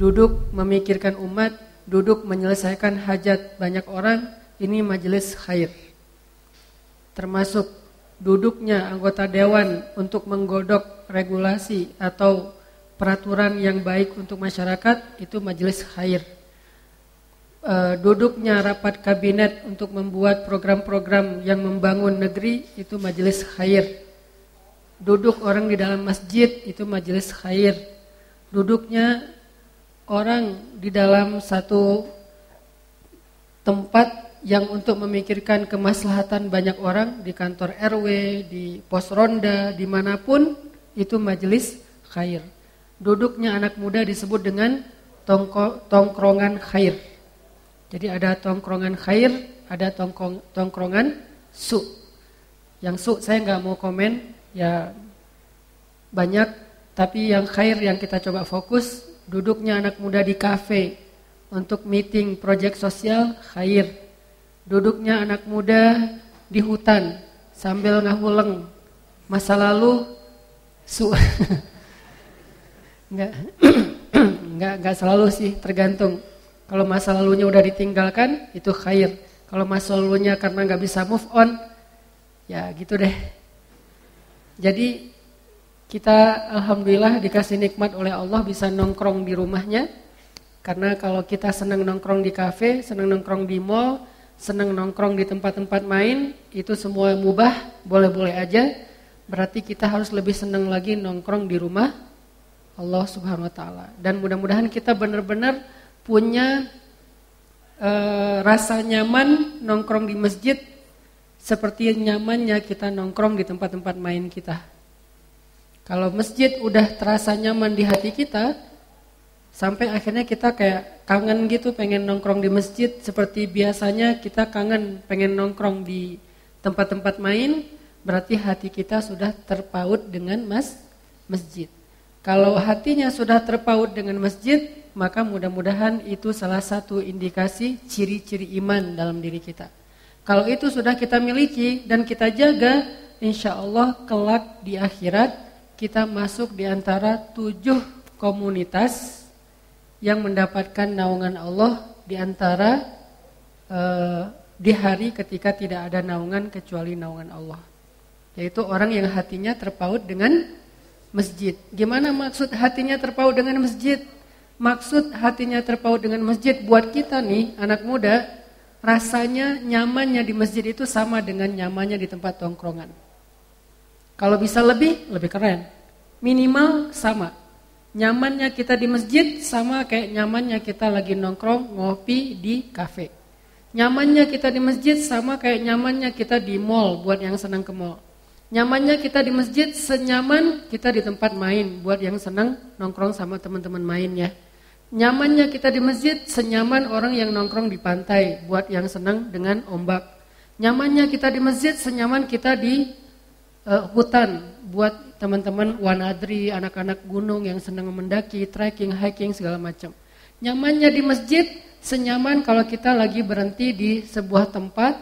duduk memikirkan umat, duduk menyelesaikan hajat banyak orang, ini majelis khair. Termasuk duduknya anggota dewan untuk menggodok regulasi atau peraturan yang baik untuk masyarakat, itu majelis khair. E, duduknya rapat kabinet untuk membuat program-program yang membangun negeri, itu majelis khair. Duduk orang di dalam masjid, itu majelis khair. Duduknya orang di dalam satu tempat yang untuk memikirkan kemaslahatan banyak orang di kantor RW, di pos ronda, di mana pun itu majelis khair. Duduknya anak muda disebut dengan tongko, tongkrongan khair. Jadi ada tongkrongan khair, ada tongkong, tongkrongan su. Yang su saya nggak mau komen, ya banyak. Tapi yang khair yang kita coba fokus Duduknya anak muda di kafe untuk meeting proyek sosial khair. Duduknya anak muda di hutan sambil ngahuleng masa lalu su enggak enggak enggak selalu sih tergantung. Kalau masa lalunya udah ditinggalkan itu khair. Kalau masa lalunya karena nggak bisa move on ya gitu deh. Jadi kita alhamdulillah dikasih nikmat oleh Allah bisa nongkrong di rumahnya. Karena kalau kita senang nongkrong di kafe, senang nongkrong di mall, senang nongkrong di tempat-tempat main, itu semua mubah, boleh-boleh aja. Berarti kita harus lebih senang lagi nongkrong di rumah Allah Subhanahu wa taala. Dan mudah-mudahan kita benar-benar punya e, rasa nyaman nongkrong di masjid seperti nyamannya kita nongkrong di tempat-tempat main kita. Kalau masjid udah terasa nyaman di hati kita, sampai akhirnya kita kayak kangen gitu pengen nongkrong di masjid seperti biasanya kita kangen pengen nongkrong di tempat-tempat main, berarti hati kita sudah terpaut dengan mas masjid. Kalau hatinya sudah terpaut dengan masjid, maka mudah-mudahan itu salah satu indikasi ciri-ciri iman dalam diri kita. Kalau itu sudah kita miliki dan kita jaga, insya Allah kelak di akhirat kita masuk di antara tujuh komunitas yang mendapatkan naungan Allah di antara uh, di hari ketika tidak ada naungan kecuali naungan Allah. Yaitu orang yang hatinya terpaut dengan masjid. Gimana maksud hatinya terpaut dengan masjid? Maksud hatinya terpaut dengan masjid buat kita nih anak muda rasanya nyamannya di masjid itu sama dengan nyamannya di tempat tongkrongan. Kalau bisa lebih, lebih keren. Minimal sama. Nyamannya kita di masjid sama kayak nyamannya kita lagi nongkrong ngopi di kafe. Nyamannya kita di masjid sama kayak nyamannya kita di mall buat yang senang ke mall. Nyamannya kita di masjid senyaman kita di tempat main buat yang senang nongkrong sama teman-teman mainnya. Nyamannya kita di masjid senyaman orang yang nongkrong di pantai buat yang senang dengan ombak. Nyamannya kita di masjid senyaman kita di uh, hutan buat teman-teman wanadri, anak-anak gunung yang senang mendaki, trekking, hiking segala macam. Nyamannya di masjid senyaman kalau kita lagi berhenti di sebuah tempat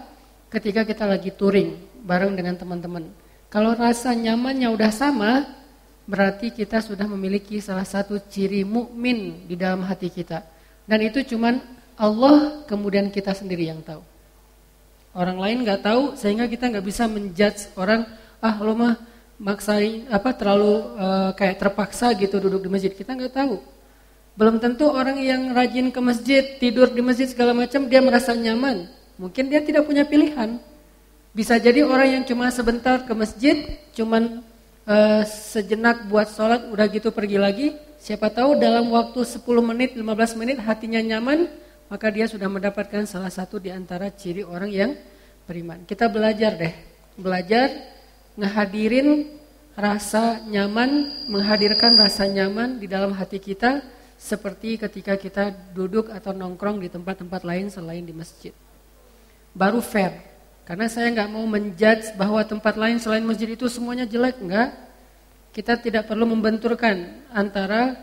ketika kita lagi touring bareng dengan teman-teman. Kalau rasa nyamannya udah sama, berarti kita sudah memiliki salah satu ciri mukmin di dalam hati kita. Dan itu cuman Allah kemudian kita sendiri yang tahu. Orang lain nggak tahu sehingga kita nggak bisa menjudge orang ah lo mah maksain apa terlalu uh, kayak terpaksa gitu duduk di masjid. Kita nggak tahu. Belum tentu orang yang rajin ke masjid tidur di masjid segala macam dia merasa nyaman. Mungkin dia tidak punya pilihan. Bisa jadi orang yang cuma sebentar ke masjid cuman uh, sejenak buat sholat udah gitu pergi lagi. Siapa tahu dalam waktu 10 menit 15 menit hatinya nyaman maka dia sudah mendapatkan salah satu di antara ciri orang yang beriman. Kita belajar deh. Belajar ngehadirin rasa nyaman, menghadirkan rasa nyaman di dalam hati kita seperti ketika kita duduk atau nongkrong di tempat-tempat lain selain di masjid. Baru fair. Karena saya nggak mau menjudge bahwa tempat lain selain masjid itu semuanya jelek, enggak. Kita tidak perlu membenturkan antara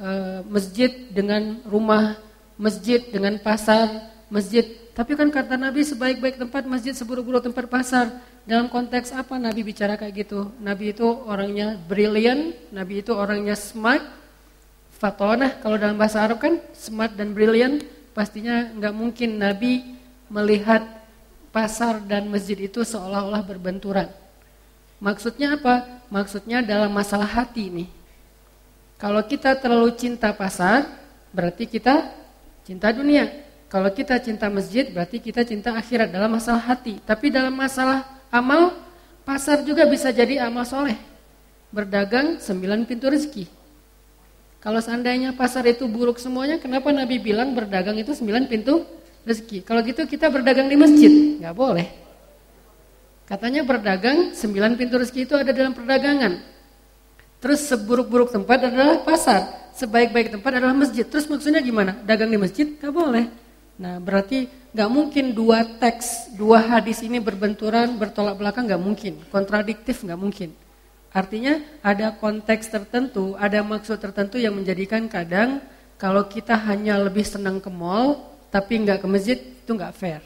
uh, masjid dengan rumah, masjid dengan pasar, masjid. Tapi kan kata Nabi sebaik-baik tempat masjid seburuk-buruk tempat pasar. Dalam konteks apa Nabi bicara kayak gitu? Nabi itu orangnya brilliant, Nabi itu orangnya smart, fatonah kalau dalam bahasa Arab kan smart dan brilliant pastinya nggak mungkin Nabi melihat pasar dan masjid itu seolah-olah berbenturan. Maksudnya apa? Maksudnya dalam masalah hati nih. Kalau kita terlalu cinta pasar, berarti kita cinta dunia. Kalau kita cinta masjid, berarti kita cinta akhirat dalam masalah hati. Tapi dalam masalah amal, pasar juga bisa jadi amal soleh. Berdagang sembilan pintu rezeki. Kalau seandainya pasar itu buruk semuanya, kenapa Nabi bilang berdagang itu sembilan pintu rezeki? Kalau gitu kita berdagang di masjid, nggak boleh. Katanya berdagang sembilan pintu rezeki itu ada dalam perdagangan. Terus seburuk-buruk tempat adalah pasar, sebaik-baik tempat adalah masjid. Terus maksudnya gimana? Dagang di masjid nggak boleh. Nah berarti nggak mungkin dua teks, dua hadis ini berbenturan, bertolak belakang nggak mungkin, kontradiktif nggak mungkin. Artinya ada konteks tertentu, ada maksud tertentu yang menjadikan kadang kalau kita hanya lebih senang ke mall tapi nggak ke masjid itu nggak fair.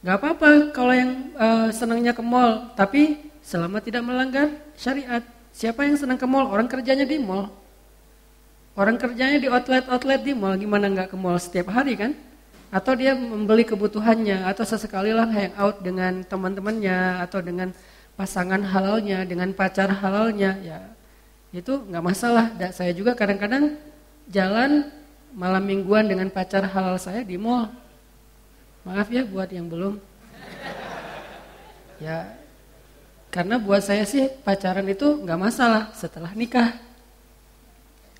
Nggak apa-apa kalau yang uh, senangnya ke mall tapi selama tidak melanggar syariat. Siapa yang senang ke mall? Orang kerjanya di mall. Orang kerjanya di outlet-outlet di mall, gimana nggak ke mall setiap hari kan? Atau dia membeli kebutuhannya, atau sesekali lah out dengan teman-temannya, atau dengan pasangan halalnya dengan pacar halalnya ya itu nggak masalah. Dan saya juga kadang-kadang jalan malam mingguan dengan pacar halal saya di mall. Maaf ya buat yang belum. Ya karena buat saya sih pacaran itu nggak masalah setelah nikah.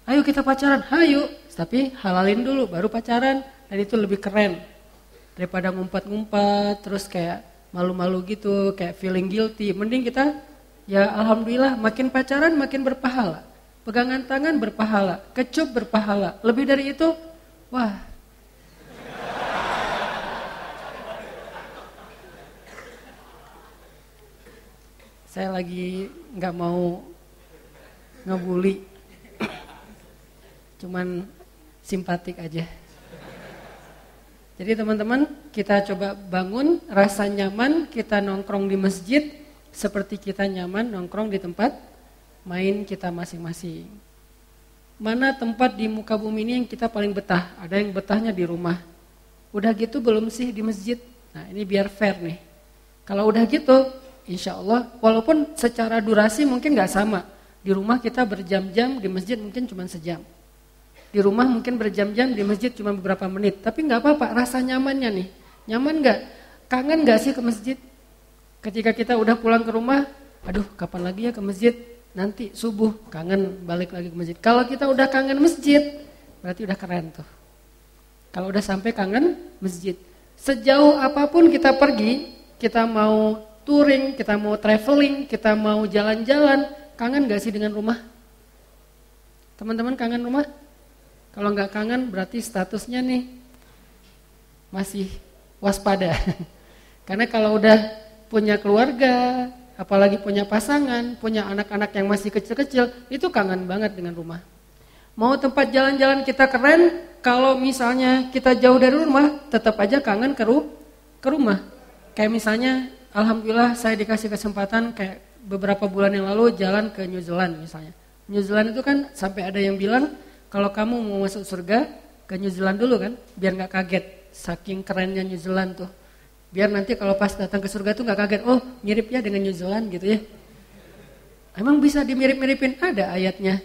Ayo kita pacaran, ayo. Tapi halalin dulu baru pacaran dan itu lebih keren daripada ngumpat-ngumpat terus kayak malu-malu gitu, kayak feeling guilty. Mending kita ya alhamdulillah makin pacaran makin berpahala. Pegangan tangan berpahala, kecup berpahala. Lebih dari itu, wah. Saya lagi nggak mau ngebully. Cuman simpatik aja. Jadi teman-teman kita coba bangun rasa nyaman kita nongkrong di masjid seperti kita nyaman nongkrong di tempat main kita masing-masing. Mana tempat di muka bumi ini yang kita paling betah? Ada yang betahnya di rumah. Udah gitu belum sih di masjid? Nah ini biar fair nih. Kalau udah gitu, insya Allah walaupun secara durasi mungkin nggak sama. Di rumah kita berjam-jam, di masjid mungkin cuma sejam. Di rumah mungkin berjam-jam, di masjid cuma beberapa menit. Tapi nggak apa-apa, rasa nyamannya nih. Nyaman nggak? Kangen nggak sih ke masjid? Ketika kita udah pulang ke rumah, aduh kapan lagi ya ke masjid? Nanti subuh kangen balik lagi ke masjid. Kalau kita udah kangen masjid, berarti udah keren tuh. Kalau udah sampai kangen masjid. Sejauh apa pun kita pergi, kita mau touring, kita mau traveling, kita mau jalan-jalan, kangen gak sih dengan rumah? Teman-teman kangen rumah? Kalau nggak kangen berarti statusnya nih masih waspada. Karena kalau udah punya keluarga, apalagi punya pasangan, punya anak-anak yang masih kecil-kecil, itu kangen banget dengan rumah. Mau tempat jalan-jalan kita keren, kalau misalnya kita jauh dari rumah, tetap aja kangen ke, ru ke rumah. Kayak misalnya, Alhamdulillah saya dikasih kesempatan kayak beberapa bulan yang lalu jalan ke New Zealand misalnya. New Zealand itu kan sampai ada yang bilang kalau kamu mau masuk surga ke New Zealand dulu kan, biar nggak kaget. Saking kerennya New Zealand tuh. Biar nanti kalau pas datang ke surga tuh nggak kaget. Oh mirip ya dengan New Zealand gitu ya. Emang bisa dimirip-miripin? Ada ayatnya.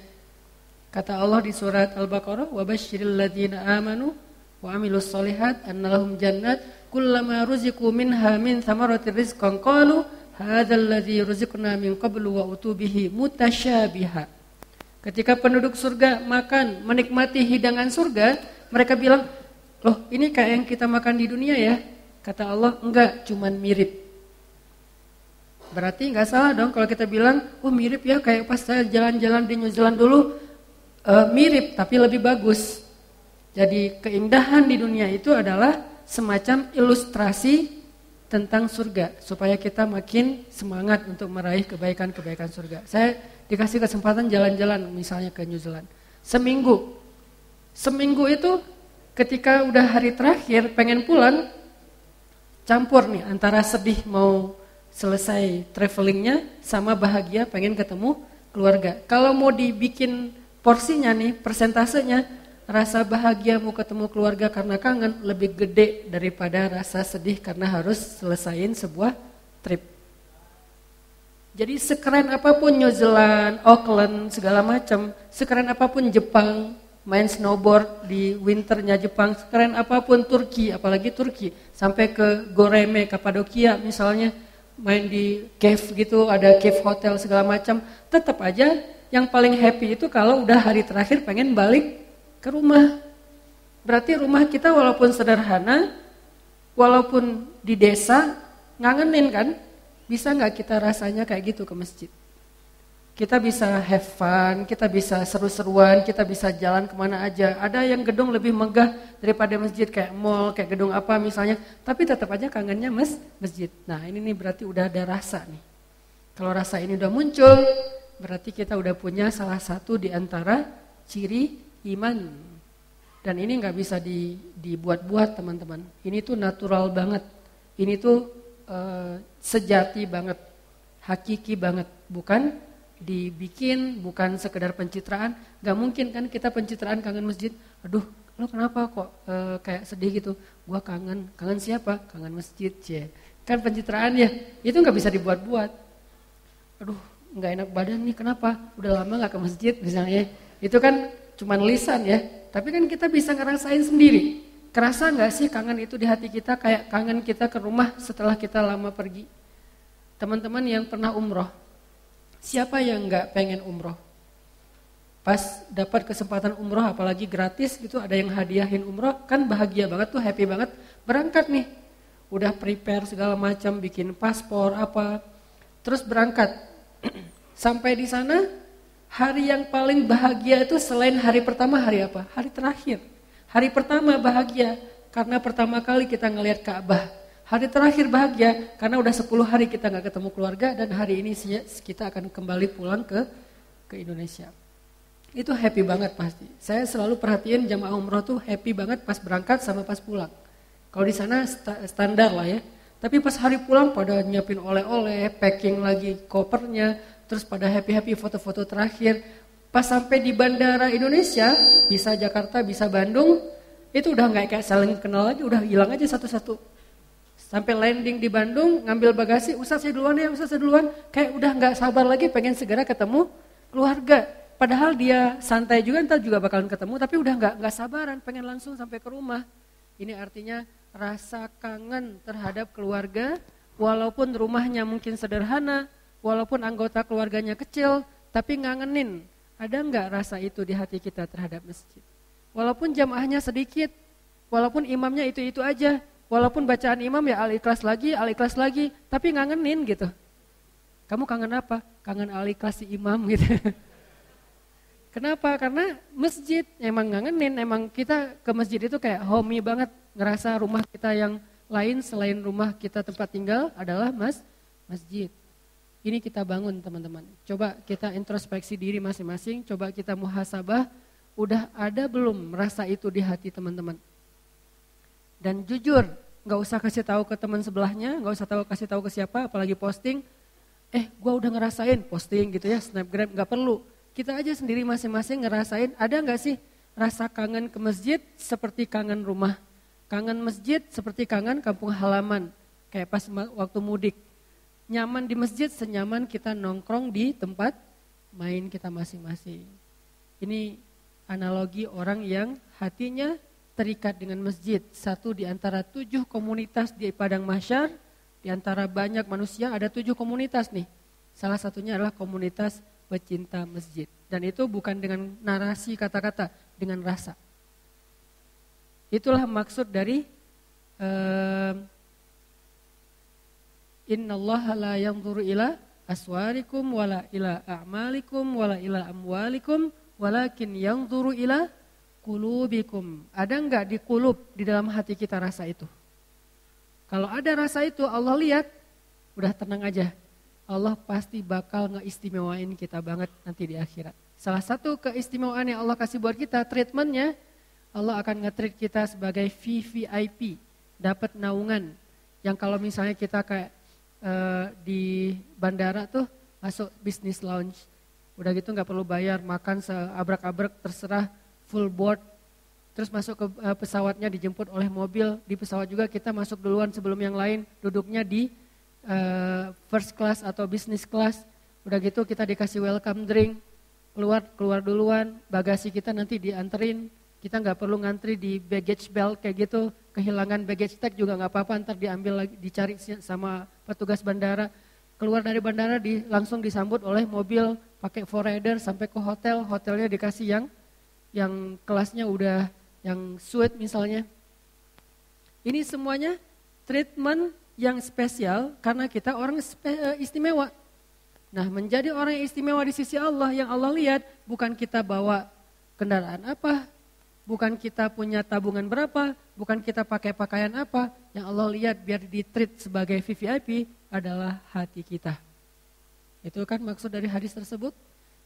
Kata Allah di surat Al-Baqarah, "Wa basyiril ladzina amanu wa amilus solihat annalahum jannat kullama ruziqu minha min thamaratir rizqan qalu hadzal ladzi ruziqna min qablu wa utubihi mutasyabiha." Ketika penduduk surga makan, menikmati hidangan surga, mereka bilang, loh ini kayak yang kita makan di dunia ya. Kata Allah, enggak, cuman mirip. Berarti enggak salah dong kalau kita bilang, oh mirip ya kayak pas saya jalan-jalan di New Zealand dulu, uh, mirip tapi lebih bagus. Jadi keindahan di dunia itu adalah semacam ilustrasi tentang surga supaya kita makin semangat untuk meraih kebaikan-kebaikan surga. Saya dikasih kesempatan jalan-jalan misalnya ke New Zealand. Seminggu. Seminggu itu ketika udah hari terakhir pengen pulang, campur nih antara sedih mau selesai travelingnya sama bahagia pengen ketemu keluarga. Kalau mau dibikin porsinya nih, persentasenya, rasa bahagia mau ketemu keluarga karena kangen lebih gede daripada rasa sedih karena harus selesaiin sebuah trip. Jadi sekeren apa pun New Zealand, Auckland, segala macam, sekeren apa pun Jepang, main snowboard di winternya Jepang, sekeren apa pun Turki, apalagi Turki, sampai ke Goreme, Kapadokia misalnya, main di cave gitu, ada cave hotel segala macam, tetap aja yang paling happy itu kalau udah hari terakhir pengen balik ke rumah. Berarti rumah kita walaupun sederhana, walaupun di desa, ngangenin kan? Bisa nggak kita rasanya kayak gitu ke masjid? Kita bisa have fun, kita bisa seru-seruan, kita bisa jalan ke mana aja. Ada yang gedung lebih megah daripada masjid kayak mall, kayak gedung apa misalnya. Tapi tetap aja kangennya mas, masjid. Nah ini nih berarti udah ada rasa nih. Kalau rasa ini udah muncul, berarti kita udah punya salah satu di antara ciri iman. Dan ini nggak bisa di, dibuat-buat teman-teman. Ini tuh natural banget. Ini tuh uh, sejati banget, hakiki banget, bukan dibikin, bukan sekedar pencitraan. Gak mungkin kan kita pencitraan kangen masjid. Aduh, lo kenapa kok uh, kayak sedih gitu? Gua kangen, kangen siapa? Kangen masjid, cie. Kan pencitraan ya, itu nggak bisa dibuat-buat. Aduh, nggak enak badan nih kenapa udah lama nggak ke masjid misalnya itu kan cuma lisan ya. Tapi kan kita bisa ngerasain sendiri. Kerasa nggak sih kangen itu di hati kita kayak kangen kita ke rumah setelah kita lama pergi? Teman-teman yang pernah umroh siapa yang nggak pengen umroh? Pas dapat kesempatan umroh apalagi gratis gitu ada yang hadiahin umroh kan bahagia banget tuh happy banget. Berangkat nih. Udah prepare segala macam bikin paspor apa. Terus berangkat. Sampai di sana, hari yang paling bahagia itu selain hari pertama hari apa? Hari terakhir. Hari pertama bahagia karena pertama kali kita ngelihat Ka'bah. Hari terakhir bahagia karena udah 10 hari kita nggak ketemu keluarga dan hari ini kita akan kembali pulang ke ke Indonesia. Itu happy banget pasti. Saya selalu perhatiin jamaah umroh tuh happy banget pas berangkat sama pas pulang. Kalau di sana standar lah ya. Tapi pas hari pulang pada nyiapin oleh-oleh, packing lagi kopernya, terus pada happy-happy foto-foto terakhir. Pas sampai di bandara Indonesia, bisa Jakarta, bisa Bandung, itu udah nggak kayak saling kenal lagi, udah hilang aja satu-satu. Sampai landing di Bandung, ngambil bagasi, usah saya duluan ya, usah saya duluan. Kayak udah nggak sabar lagi, pengen segera ketemu keluarga. Padahal dia santai juga, ntar juga bakalan ketemu, tapi udah nggak nggak sabaran, pengen langsung sampai ke rumah. Ini artinya rasa kangen terhadap keluarga, walaupun rumahnya mungkin sederhana, walaupun anggota keluarganya kecil, tapi ngangenin. Ada nggak rasa itu di hati kita terhadap masjid? Walaupun jamaahnya sedikit, walaupun imamnya itu-itu aja, walaupun bacaan imam ya al-ikhlas lagi, al-ikhlas lagi, tapi ngangenin gitu. Kamu kangen apa? Kangen al-ikhlas si imam gitu. Kenapa? Karena masjid emang ngangenin, emang kita ke masjid itu kayak homey banget, ngerasa rumah kita yang lain selain rumah kita tempat tinggal adalah mas masjid. Ini kita bangun teman-teman. Coba kita introspeksi diri masing-masing, coba kita muhasabah, udah ada belum merasa itu di hati teman-teman? Dan jujur, nggak usah kasih tahu ke teman sebelahnya, nggak usah tahu kasih tahu ke siapa, apalagi posting. Eh, gue udah ngerasain posting gitu ya, snapgram nggak perlu kita aja sendiri masing-masing ngerasain ada nggak sih rasa kangen ke masjid seperti kangen rumah. Kangen masjid seperti kangen kampung halaman. Kayak pas waktu mudik. Nyaman di masjid senyaman kita nongkrong di tempat main kita masing-masing. Ini analogi orang yang hatinya terikat dengan masjid. Satu di antara tujuh komunitas di Padang Masyar, di antara banyak manusia ada tujuh komunitas nih. Salah satunya adalah komunitas pecinta masjid. Dan itu bukan dengan narasi kata-kata, dengan rasa. Itulah maksud dari uh, Inna Allah la yanzuru ila aswarikum wala ila a'malikum wala ila amwalikum walakin yanzuru ila kulubikum. Ada enggak di kulub di dalam hati kita rasa itu? Kalau ada rasa itu Allah lihat, udah tenang aja. Allah pasti bakal ngeistimewain kita banget nanti di akhirat. Salah satu keistimewaan yang Allah kasih buat kita, treatmentnya, Allah akan nge-treat kita sebagai VVIP, dapat naungan. Yang kalau misalnya kita kayak uh, di bandara tuh masuk bisnis lounge, Udah gitu nggak perlu bayar, makan seabrek-abrek terserah full board. Terus masuk ke uh, pesawatnya dijemput oleh mobil. Di pesawat juga kita masuk duluan sebelum yang lain, duduknya di uh, first class atau business class. Udah gitu kita dikasih welcome drink, keluar keluar duluan, bagasi kita nanti dianterin. Kita nggak perlu ngantri di baggage belt kayak gitu, kehilangan baggage tag juga nggak apa-apa, ntar diambil lagi, dicari sama petugas bandara keluar dari bandara di, langsung disambut oleh mobil pakai forerunner sampai ke hotel, hotelnya dikasih yang yang kelasnya udah yang suite misalnya. Ini semuanya treatment yang spesial karena kita orang eh, istimewa. Nah, menjadi orang yang istimewa di sisi Allah yang Allah lihat bukan kita bawa kendaraan apa, bukan kita punya tabungan berapa, bukan kita pakai pakaian apa, yang Allah lihat biar di treat sebagai VVIP adalah hati kita. Itu kan maksud dari hadis tersebut.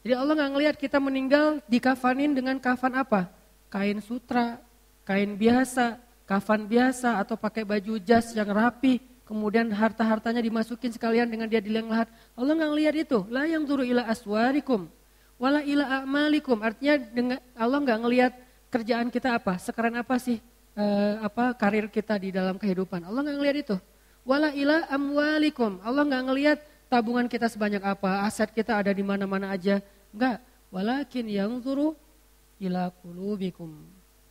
Jadi Allah nggak ngelihat kita meninggal dikafanin dengan kafan apa? Kain sutra, kain biasa, kafan biasa atau pakai baju jas yang rapi, kemudian harta-hartanya dimasukin sekalian dengan dia dileng lahat. Allah nggak ngelihat itu. La yang turu ila aswarikum, wala ila amalikum. Artinya dengan Allah nggak ngelihat kerjaan kita apa, sekeren apa sih eh, apa karir kita di dalam kehidupan. Allah nggak ngelihat itu. Wala ila amwalikum. Allah nggak ngelihat tabungan kita sebanyak apa, aset kita ada di mana-mana aja. Enggak. Walakin yang turu ila kulubikum.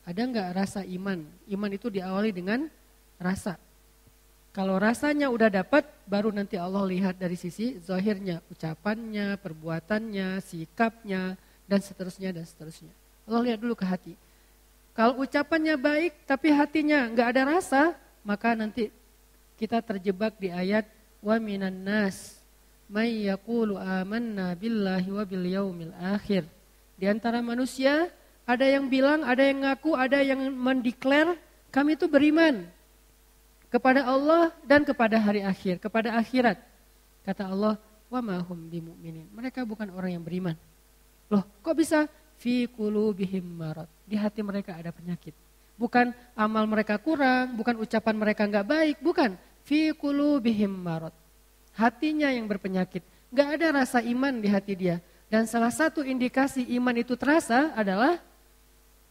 Ada enggak rasa iman? Iman itu diawali dengan rasa. Kalau rasanya udah dapat, baru nanti Allah lihat dari sisi zahirnya, ucapannya, perbuatannya, sikapnya, dan seterusnya, dan seterusnya. Allah lihat dulu ke hati. Kalau ucapannya baik, tapi hatinya nggak ada rasa, maka nanti kita terjebak di ayat wa minan nas may yaqulu amanna billahi wa bil yaumil akhir. Di antara manusia ada yang bilang, ada yang ngaku, ada yang mendeklar kami itu beriman kepada Allah dan kepada hari akhir, kepada akhirat. Kata Allah, wa mahum bimu'minin. Mereka bukan orang yang beriman. Loh, kok bisa fi qulubihim marad? Di hati mereka ada penyakit. Bukan amal mereka kurang, bukan ucapan mereka nggak baik, bukan. Fi qulubihim marad hatinya yang berpenyakit. Gak ada rasa iman di hati dia. Dan salah satu indikasi iman itu terasa adalah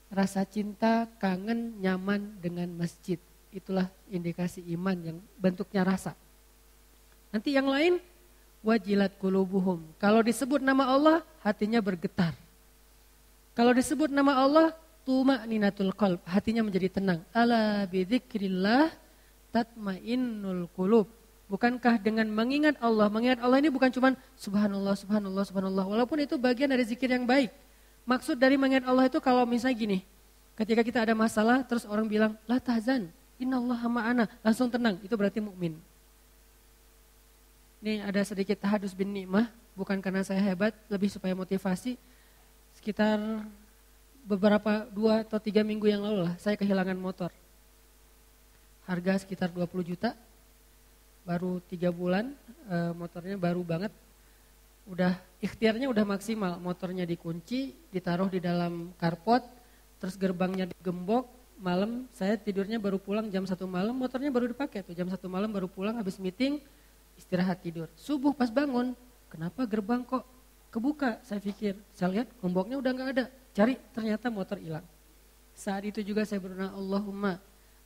rasa cinta, kangen, nyaman dengan masjid. Itulah indikasi iman yang bentuknya rasa. Nanti yang lain, wajilat kulubuhum. Kalau disebut nama Allah, hatinya bergetar. Kalau disebut nama Allah, tuma ninatul qalb. Hatinya menjadi tenang. Ala bidzikrillah tatmainnul qulub. Bukankah dengan mengingat Allah, mengingat Allah ini bukan cuma subhanallah, subhanallah, subhanallah. Walaupun itu bagian dari zikir yang baik. Maksud dari mengingat Allah itu kalau misalnya gini, ketika kita ada masalah terus orang bilang, la tahzan, Allah ma'ana, langsung tenang, itu berarti mukmin. Ini ada sedikit tahadus bin nikmah, bukan karena saya hebat, lebih supaya motivasi. Sekitar beberapa dua atau tiga minggu yang lalu lah, saya kehilangan motor. Harga sekitar 20 juta, baru tiga bulan, e, motornya baru banget. Udah ikhtiarnya udah maksimal, motornya dikunci, ditaruh di dalam karpot, terus gerbangnya digembok. Malam saya tidurnya baru pulang jam satu malam, motornya baru dipakai tuh jam satu malam baru pulang habis meeting, istirahat tidur. Subuh pas bangun, kenapa gerbang kok kebuka? Saya pikir, saya lihat gemboknya udah nggak ada. Cari ternyata motor hilang. Saat itu juga saya berdoa Allahumma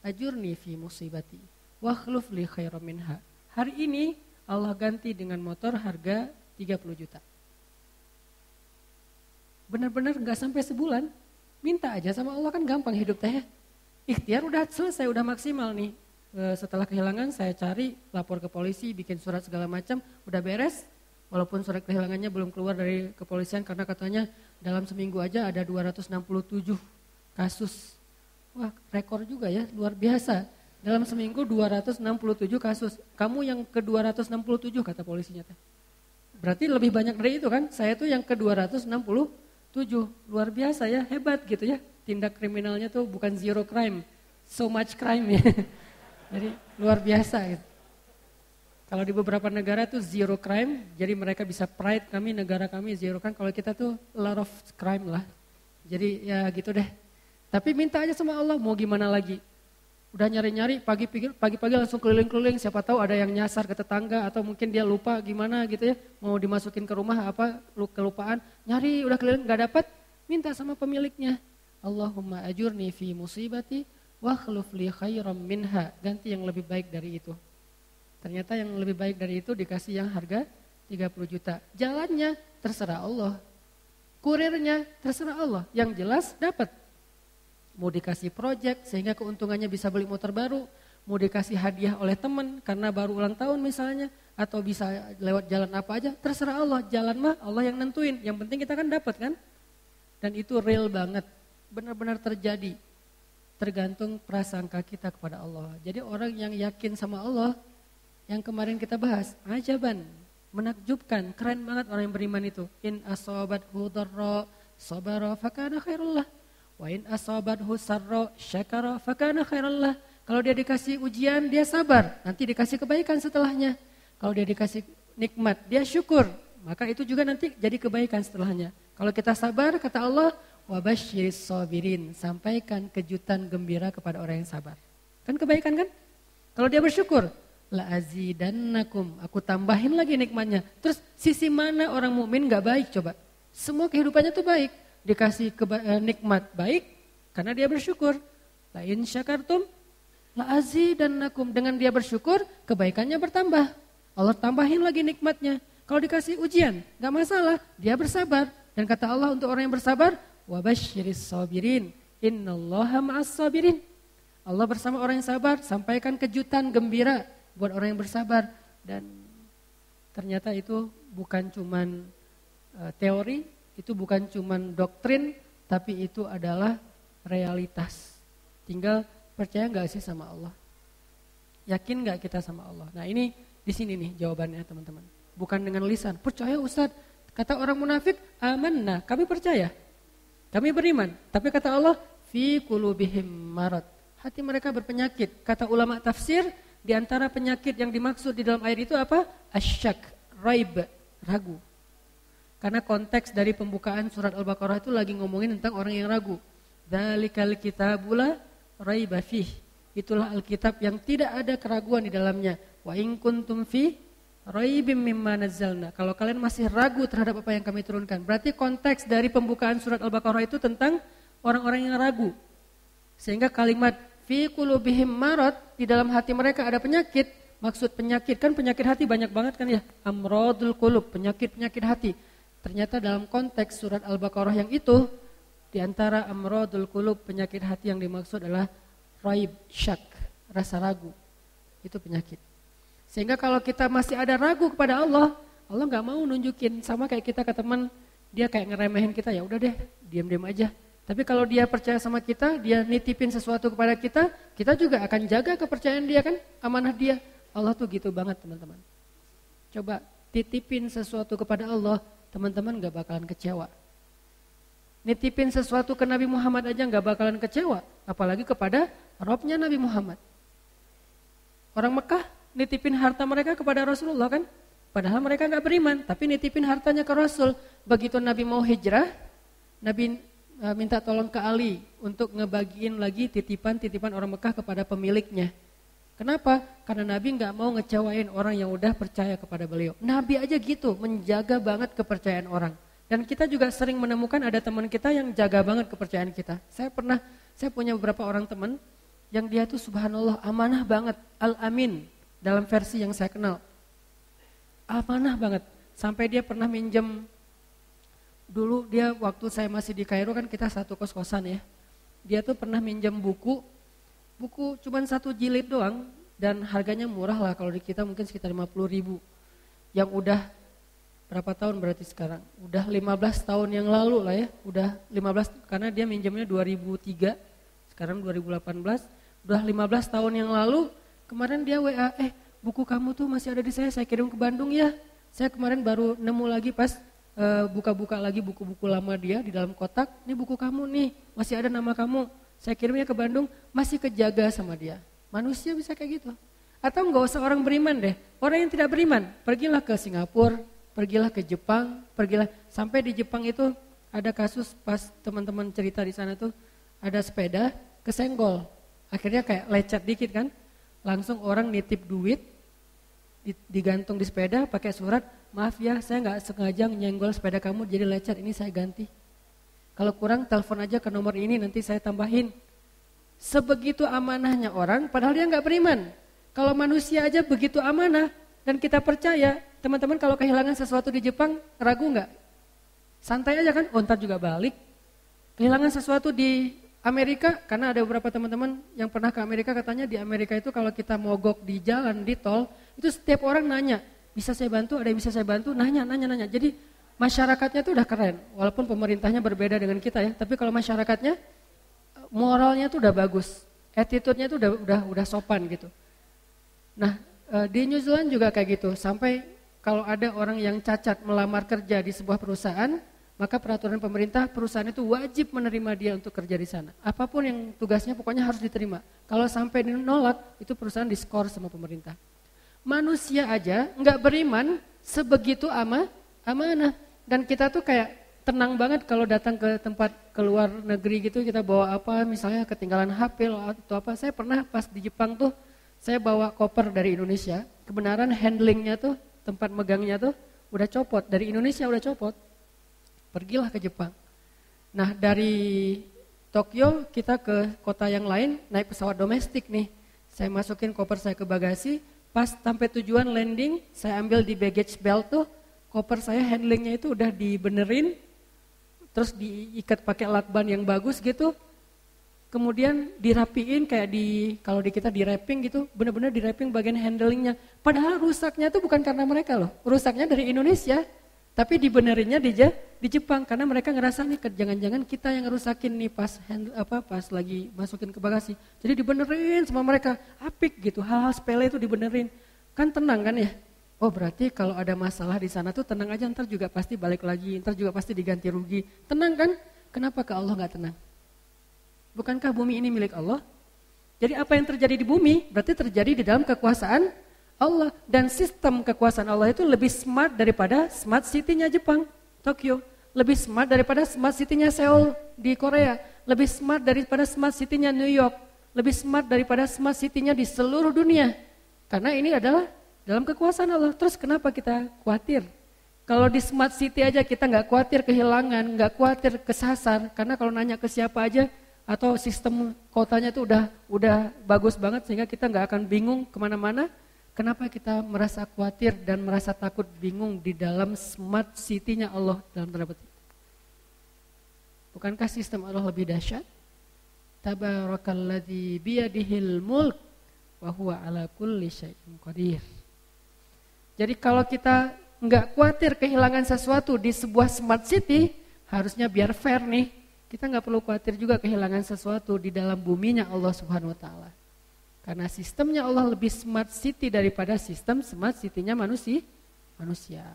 ajurni fi musibati wakhluf li khairam minha. Hari ini Allah ganti dengan motor harga 30 juta. Benar-benar nggak sampai sebulan, minta aja sama Allah kan gampang hidup teh. Ikhtiar udah selesai, udah maksimal nih. E, setelah kehilangan saya cari, lapor ke polisi, bikin surat segala macam, udah beres. Walaupun surat kehilangannya belum keluar dari kepolisian karena katanya dalam seminggu aja ada 267 kasus. Wah rekor juga ya, luar biasa. Dalam seminggu 267 kasus. Kamu yang ke 267 kata polisinya. Berarti lebih banyak dari itu kan? Saya tuh yang ke 267. Luar biasa ya, hebat gitu ya. Tindak kriminalnya tuh bukan zero crime, so much crime ya. Jadi luar biasa gitu. Kalau di beberapa negara tuh zero crime, jadi mereka bisa pride kami negara kami zero kan. Kalau kita tuh lot of crime lah. Jadi ya gitu deh. Tapi minta aja sama Allah mau gimana lagi. Udah nyari-nyari pagi-pagi langsung keliling-keliling siapa tahu ada yang nyasar ke tetangga atau mungkin dia lupa gimana gitu ya mau dimasukin ke rumah apa kelupaan nyari udah keliling nggak dapat minta sama pemiliknya Allahumma ajurni fi musibati wa khluf li khairam minha ganti yang lebih baik dari itu ternyata yang lebih baik dari itu dikasih yang harga 30 juta jalannya terserah Allah kurirnya terserah Allah yang jelas dapat mau dikasih project sehingga keuntungannya bisa beli motor baru, mau dikasih hadiah oleh teman karena baru ulang tahun misalnya, atau bisa lewat jalan apa aja, terserah Allah. Jalan mah Allah yang nentuin. Yang penting kita kan dapat kan? Dan itu real banget, benar-benar terjadi. Tergantung prasangka kita kepada Allah. Jadi orang yang yakin sama Allah, yang kemarin kita bahas, ajaban, menakjubkan, keren banget orang yang beriman itu. In asobat hudarra sabara fakana khairullah Wa in asabathu sarra syakara fakana khairallah. Kalau dia dikasih ujian, dia sabar, nanti dikasih kebaikan setelahnya. Kalau dia dikasih nikmat, dia syukur, maka itu juga nanti jadi kebaikan setelahnya. Kalau kita sabar, kata Allah, wabashiris sabirin, sampaikan kejutan gembira kepada orang yang sabar. Kan kebaikan kan? Kalau dia bersyukur, la azidannakum, aku tambahin lagi nikmatnya. Terus sisi mana orang mukmin nggak baik coba? Semua kehidupannya tuh baik dikasih keba- eh, nikmat baik karena dia bersyukur. Lain syakartum la dan nakum dengan dia bersyukur kebaikannya bertambah. Allah tambahin lagi nikmatnya. Kalau dikasih ujian, nggak masalah, dia bersabar. Dan kata Allah untuk orang yang bersabar, wabashiris sabirin, innallaha ma'as sabirin. Allah bersama orang yang sabar, sampaikan kejutan gembira buat orang yang bersabar. Dan ternyata itu bukan cuman uh, teori, itu bukan cuma doktrin, tapi itu adalah realitas. Tinggal percaya nggak sih sama Allah? Yakin nggak kita sama Allah? Nah ini di sini nih jawabannya teman-teman. Bukan dengan lisan. Percaya Ustadz. Kata orang munafik, amanah. Kami percaya. Kami beriman. Tapi kata Allah, fi kulubihim marad. Hati mereka berpenyakit. Kata ulama tafsir, di antara penyakit yang dimaksud di dalam air itu apa? Asyak, raib, ragu. Karena konteks dari pembukaan surat Al-Baqarah itu lagi ngomongin tentang orang yang ragu. Dzalikal kitabula raiba fih. Itulah Alkitab yang tidak ada keraguan di dalamnya. Wa in kuntum fi raibim mimma nazzalna. Kalau kalian masih ragu terhadap apa yang kami turunkan, berarti konteks dari pembukaan surat Al-Baqarah itu tentang orang-orang yang ragu. Sehingga kalimat fi qulubihim marad di dalam hati mereka ada penyakit. Maksud penyakit kan penyakit hati banyak banget kan ya. Amradul qulub, penyakit-penyakit hati. Ternyata dalam konteks surat Al-Baqarah yang itu, di antara amrodul kulub penyakit hati yang dimaksud adalah raib, syak, rasa ragu. Itu penyakit. Sehingga kalau kita masih ada ragu kepada Allah, Allah nggak mau nunjukin sama kayak kita ke teman, dia kayak ngeremehin kita ya udah deh, diam-diam aja. Tapi kalau dia percaya sama kita, dia nitipin sesuatu kepada kita, kita juga akan jaga kepercayaan dia kan, amanah dia. Allah tuh gitu banget teman-teman. Coba titipin sesuatu kepada Allah, teman-teman gak bakalan kecewa. Nitipin sesuatu ke Nabi Muhammad aja gak bakalan kecewa, apalagi kepada Robnya Nabi Muhammad. Orang Mekah nitipin harta mereka kepada Rasulullah kan? Padahal mereka gak beriman, tapi nitipin hartanya ke Rasul. Begitu Nabi mau hijrah, Nabi e, minta tolong ke Ali untuk ngebagiin lagi titipan-titipan orang Mekah kepada pemiliknya. Kenapa? Karena Nabi nggak mau ngecewain orang yang udah percaya kepada beliau. Nabi aja gitu, menjaga banget kepercayaan orang. Dan kita juga sering menemukan ada teman kita yang jaga banget kepercayaan kita. Saya pernah, saya punya beberapa orang teman yang dia tuh subhanallah amanah banget, al-amin dalam versi yang saya kenal. Amanah banget. Sampai dia pernah minjem dulu dia waktu saya masih di Kairo kan kita satu kos-kosan ya. Dia tuh pernah minjem buku. Buku cuma satu jilid doang dan harganya murah lah kalau di kita mungkin sekitar 50 ribu. Yang udah berapa tahun berarti sekarang? Udah 15 tahun yang lalu lah ya. Udah 15 karena dia minjamnya 2003 sekarang 2018 udah 15 tahun yang lalu kemarin dia WA eh buku kamu tuh masih ada di saya. Saya kirim ke Bandung ya. Saya kemarin baru nemu lagi pas buka-buka uh, lagi buku-buku lama dia di dalam kotak ini buku kamu nih masih ada nama kamu saya kirimnya ke Bandung, masih kejaga sama dia. Manusia bisa kayak gitu. Atau nggak usah orang beriman deh. Orang yang tidak beriman, pergilah ke Singapura, pergilah ke Jepang, pergilah sampai di Jepang itu ada kasus pas teman-teman cerita di sana tuh ada sepeda kesenggol Akhirnya kayak lecet dikit kan. Langsung orang nitip duit, digantung di sepeda pakai surat, maaf ya saya nggak sengaja nyenggol sepeda kamu jadi lecet, ini saya ganti. Kalau kurang telepon aja ke nomor ini nanti saya tambahin. Sebegitu amanahnya orang, padahal dia nggak beriman. Kalau manusia aja begitu amanah dan kita percaya, teman-teman kalau kehilangan sesuatu di Jepang ragu nggak? Santai aja kan, oh juga balik. Kehilangan sesuatu di Amerika, karena ada beberapa teman-teman yang pernah ke Amerika katanya di Amerika itu kalau kita mogok di jalan, di tol, itu setiap orang nanya, bisa saya bantu, ada yang bisa saya bantu, nanya, nanya, nanya. Jadi masyarakatnya itu udah keren, walaupun pemerintahnya berbeda dengan kita ya, tapi kalau masyarakatnya moralnya itu udah bagus, attitude-nya itu udah udah udah sopan gitu. Nah eh, di New Zealand juga kayak gitu, sampai kalau ada orang yang cacat melamar kerja di sebuah perusahaan, maka peraturan pemerintah perusahaan itu wajib menerima dia untuk kerja di sana. Apa pun yang tugasnya pokoknya harus diterima. Kalau sampai dinolak, itu perusahaan diskor sama pemerintah. Manusia aja nggak beriman sebegitu ama amanah. Dan kita tuh kayak tenang banget kalau datang ke tempat keluar negeri gitu kita bawa apa misalnya ketinggalan HP atau apa. Saya pernah pas di Jepang tuh saya bawa koper dari Indonesia. Kebenaran handlingnya tuh tempat megangnya tuh udah copot dari Indonesia udah copot pergilah ke Jepang. Nah dari Tokyo kita ke kota yang lain naik pesawat domestik nih. Saya masukin koper saya ke bagasi, pas sampai tujuan landing saya ambil di baggage belt tuh koper saya handlingnya itu udah dibenerin, terus diikat pakai lakban yang bagus gitu. Kemudian dirapiin kayak di kalau di kita di wrapping gitu, benar-benar di wrapping bagian handlingnya. Padahal rusaknya itu bukan karena mereka loh, rusaknya dari Indonesia. Tapi dibenerinnya di, di Jepang karena mereka ngerasa nih jangan-jangan kita yang rusakin nih pas hand, apa pas lagi masukin ke bagasi. Jadi dibenerin sama mereka, apik gitu. Hal-hal sepele itu dibenerin. Kan tenang kan ya? Oh berarti kalau ada masalah di sana tuh tenang aja ntar juga pasti balik lagi, ntar juga pasti diganti rugi. Tenang kan? Kenapa ke Allah nggak tenang? Bukankah bumi ini milik Allah? Jadi apa yang terjadi di bumi berarti terjadi di dalam kekuasaan Allah dan sistem kekuasaan Allah itu lebih smart daripada smart city-nya Jepang, Tokyo, lebih smart daripada smart city-nya Seoul di Korea, lebih smart daripada smart city-nya New York, lebih smart daripada smart city-nya di seluruh dunia. Karena ini adalah dalam kekuasaan Allah. Terus kenapa kita khawatir? Kalau di smart city aja kita nggak khawatir kehilangan, nggak khawatir kesasar, karena kalau nanya ke siapa aja atau sistem kotanya itu udah udah bagus banget sehingga kita nggak akan bingung ke mana-mana Kenapa kita merasa khawatir dan merasa takut bingung di dalam smart city-nya Allah dalam tanda petik? Bukankah sistem Allah lebih dahsyat? Tabarakalladzi biyadihil mulk wa huwa ala kulli syai'in qadir. Jadi kalau kita nggak khawatir kehilangan sesuatu di sebuah smart city, harusnya biar fair nih. Kita nggak perlu khawatir juga kehilangan sesuatu di dalam buminya Allah Subhanahu wa taala. Karena sistemnya Allah lebih smart city daripada sistem smart city-nya manusia. manusia.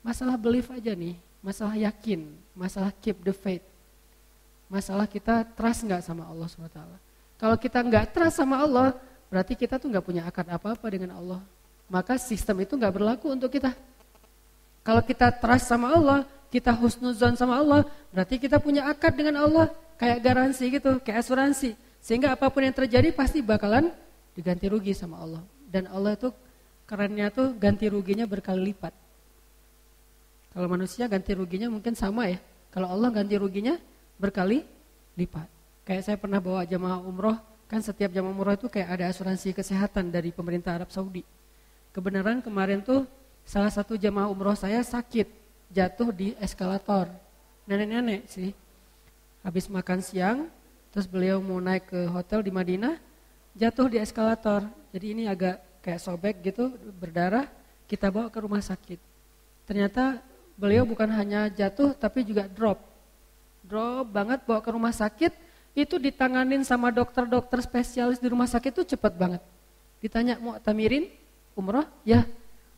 Masalah belief aja nih, masalah yakin, masalah keep the faith. Masalah kita trust nggak sama Allah SWT. Kalau kita nggak trust sama Allah, berarti kita tuh nggak punya akad apa-apa dengan Allah. Maka sistem itu nggak berlaku untuk kita. Kalau kita trust sama Allah, kita husnuzon sama Allah, berarti kita punya akad dengan Allah, kayak garansi gitu, kayak asuransi. Sehingga apa pun yang terjadi pasti bakalan diganti rugi sama Allah. Dan Allah itu kerennya tuh ganti ruginya berkali lipat. Kalau manusia ganti ruginya mungkin sama ya. Kalau Allah ganti ruginya berkali lipat. Kayak saya pernah bawa jamaah umroh, kan setiap jamaah umroh itu kayak ada asuransi kesehatan dari pemerintah Arab Saudi. Kebenaran kemarin tuh salah satu jamaah umroh saya sakit, jatuh di eskalator. Nenek-nenek sih. Habis makan siang, Terus beliau mau naik ke hotel di Madinah, jatuh di eskalator. Jadi ini agak kayak sobek gitu, berdarah, kita bawa ke rumah sakit. Ternyata beliau bukan hanya jatuh tapi juga drop. Drop banget bawa ke rumah sakit, itu ditanganin sama dokter-dokter spesialis di rumah sakit itu cepat banget. Ditanya mau tamirin umroh, ya,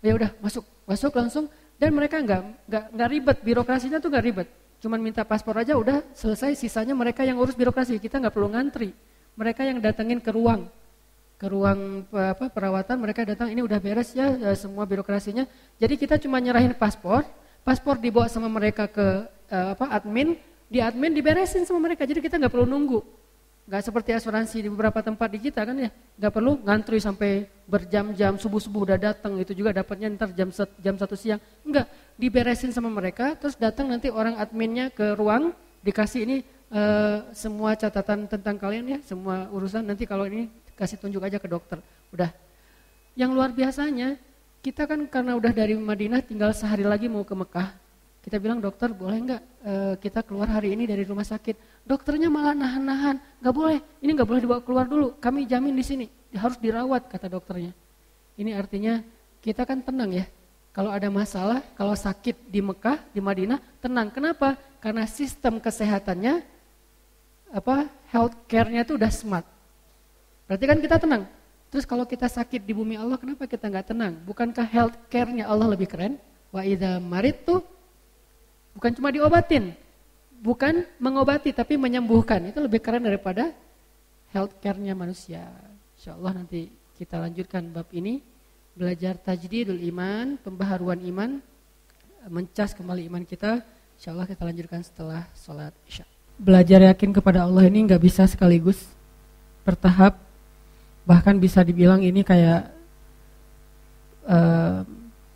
ya udah masuk, masuk langsung. Dan mereka nggak nggak nggak ribet, birokrasinya tuh nggak ribet. Cuman minta paspor aja udah selesai, sisanya mereka yang urus birokrasi, kita nggak perlu ngantri. Mereka yang datengin ke ruang, ke ruang apa, perawatan, mereka datang ini udah beres ya e, semua birokrasinya. Jadi kita cuma nyerahin paspor, paspor dibawa sama mereka ke uh, apa admin, di admin diberesin sama mereka. Jadi kita nggak perlu nunggu. Gak seperti asuransi di beberapa tempat di kita kan ya. Gak perlu ngantri sampai berjam-jam subuh-subuh udah datang itu juga dapatnya ntar jam jam satu siang. Enggak, diberesin sama mereka terus datang nanti orang adminnya ke ruang dikasih ini uh, semua catatan tentang kalian ya, semua urusan nanti kalau ini kasih tunjuk aja ke dokter. Udah. Yang luar biasanya kita kan karena udah dari Madinah tinggal sehari lagi mau ke Mekah. Kita bilang dokter boleh nggak uh, kita keluar hari ini dari rumah sakit? Dokternya malah nahan-nahan, nggak boleh. Ini nggak boleh dibawa keluar dulu. Kami jamin di sini harus dirawat kata dokternya. Ini artinya kita kan tenang ya. Kalau ada masalah, kalau sakit di Mekah, di Madinah, tenang. Kenapa? Karena sistem kesehatannya, apa health care-nya itu udah smart. Berarti kan kita tenang. Terus kalau kita sakit di bumi Allah, kenapa kita nggak tenang? Bukankah health care-nya Allah lebih keren? Wa idza maridtu Bukan cuma diobatin, bukan mengobati tapi menyembuhkan. Itu lebih keren daripada health care-nya manusia. Insya Allah nanti kita lanjutkan bab ini. Belajar tajdidul iman, pembaharuan iman, mencas kembali iman kita. Insya Allah kita lanjutkan setelah sholat isya. Belajar yakin kepada Allah ini nggak bisa sekaligus, bertahap. Bahkan bisa dibilang ini kayak uh,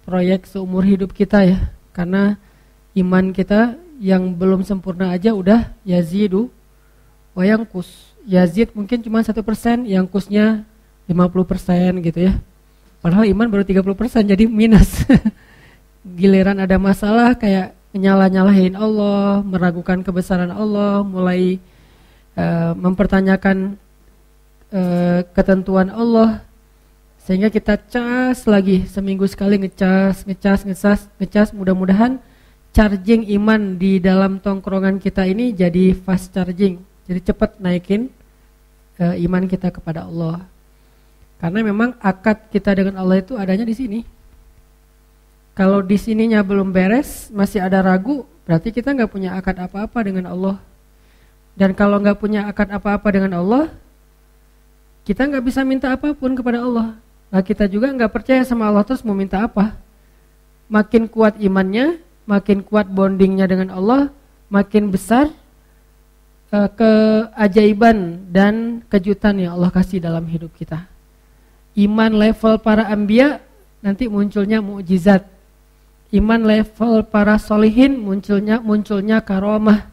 proyek seumur hidup kita ya. Karena iman kita yang belum sempurna aja udah yazidu kus Yazid mungkin cuma satu persen, yang kusnya 50 persen gitu ya. Padahal iman baru 30 persen, jadi minus. Giliran ada masalah kayak nyalah-nyalahin Allah, meragukan kebesaran Allah, mulai uh, mempertanyakan uh, ketentuan Allah, sehingga kita cas lagi seminggu sekali ngecas, ngecas, ngecas, ngecas. Mudah-mudahan charging iman di dalam tongkrongan kita ini jadi fast charging. Jadi cepat naikin uh, iman kita kepada Allah. Karena memang akad kita dengan Allah itu adanya di sini. Kalau di sininya belum beres, masih ada ragu, berarti kita nggak punya akad apa-apa dengan Allah. Dan kalau nggak punya akad apa-apa dengan Allah, kita nggak bisa minta apa pun kepada Allah. Nah kita juga nggak percaya sama Allah terus mau minta apa? Makin kuat imannya, makin kuat bondingnya dengan Allah, makin besar uh, keajaiban dan kejutan yang Allah kasih dalam hidup kita. Iman level para ambia nanti munculnya mukjizat. Iman level para solihin munculnya munculnya karomah.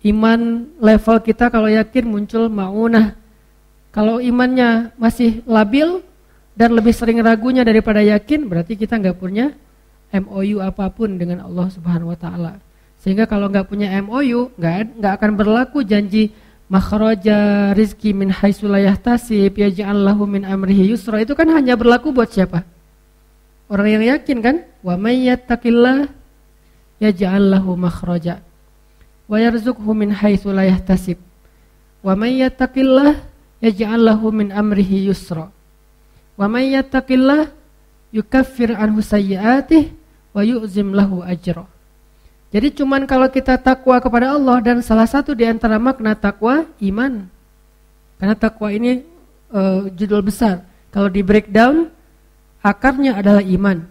Iman level kita kalau yakin muncul maunah. Kalau imannya masih labil dan lebih sering ragunya daripada yakin, berarti kita nggak punya MOU apa pun dengan Allah Subhanahu wa taala. Sehingga kalau nggak punya MOU, nggak nggak akan berlaku janji makhraja rizki min haitsu la yahtasib yaj'allahu min amrihi yusra. Itu kan hanya berlaku buat siapa? Orang yang yakin kan? Wa may yattaqillah yaj'al lahu makhraja wa yarzuqhu min haitsu la yahtasib. Wa may yattaqillah yaj'al lahu min amrihi yusra. Wa may yattaqillah yukaffir anhu sayyi'atihi wa yu'zim lahu ajra. Jadi cuman kalau kita takwa kepada Allah dan salah satu di antara makna takwa iman. Karena takwa ini uh, judul besar. Kalau di breakdown akarnya adalah iman.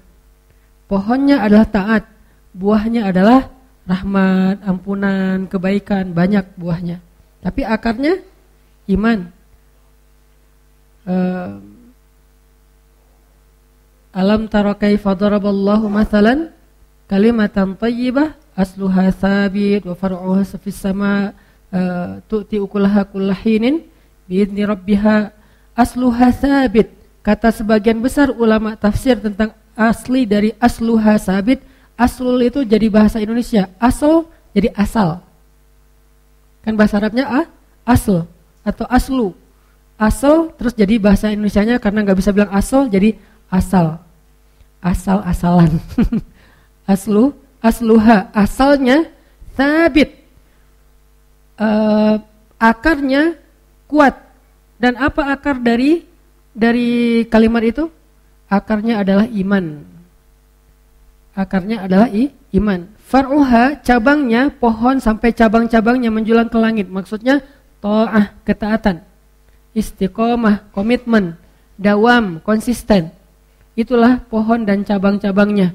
Pohonnya adalah taat, buahnya adalah rahmat, ampunan, kebaikan, banyak buahnya. Tapi akarnya iman. Uh, Alam tara kaifa daraballahu mathalan? Kalimatan thayyibah asluha thabit wa far'uha fis sama uh, tu'ti ukulaha kullahinin biidzni rabbiha asluha thabit. Kata sebagian besar ulama tafsir tentang asli dari asluha sabit aslul itu jadi bahasa Indonesia. Asal jadi asal. Kan bahasa Arabnya ah, asl atau aslu. Asal terus jadi bahasa Indonesianya karena nggak bisa bilang asal jadi asal. Asal-asalan aslu asluha asalnya tabit uh, akarnya kuat. Dan apa akar dari dari kalimat itu? Akarnya adalah iman. Akarnya adalah i, iman. Faruha cabangnya pohon sampai cabang-cabangnya menjulang ke langit. Maksudnya to'ah ketaatan. Istiqomah komitmen. Dawam konsisten Itulah pohon dan cabang-cabangnya.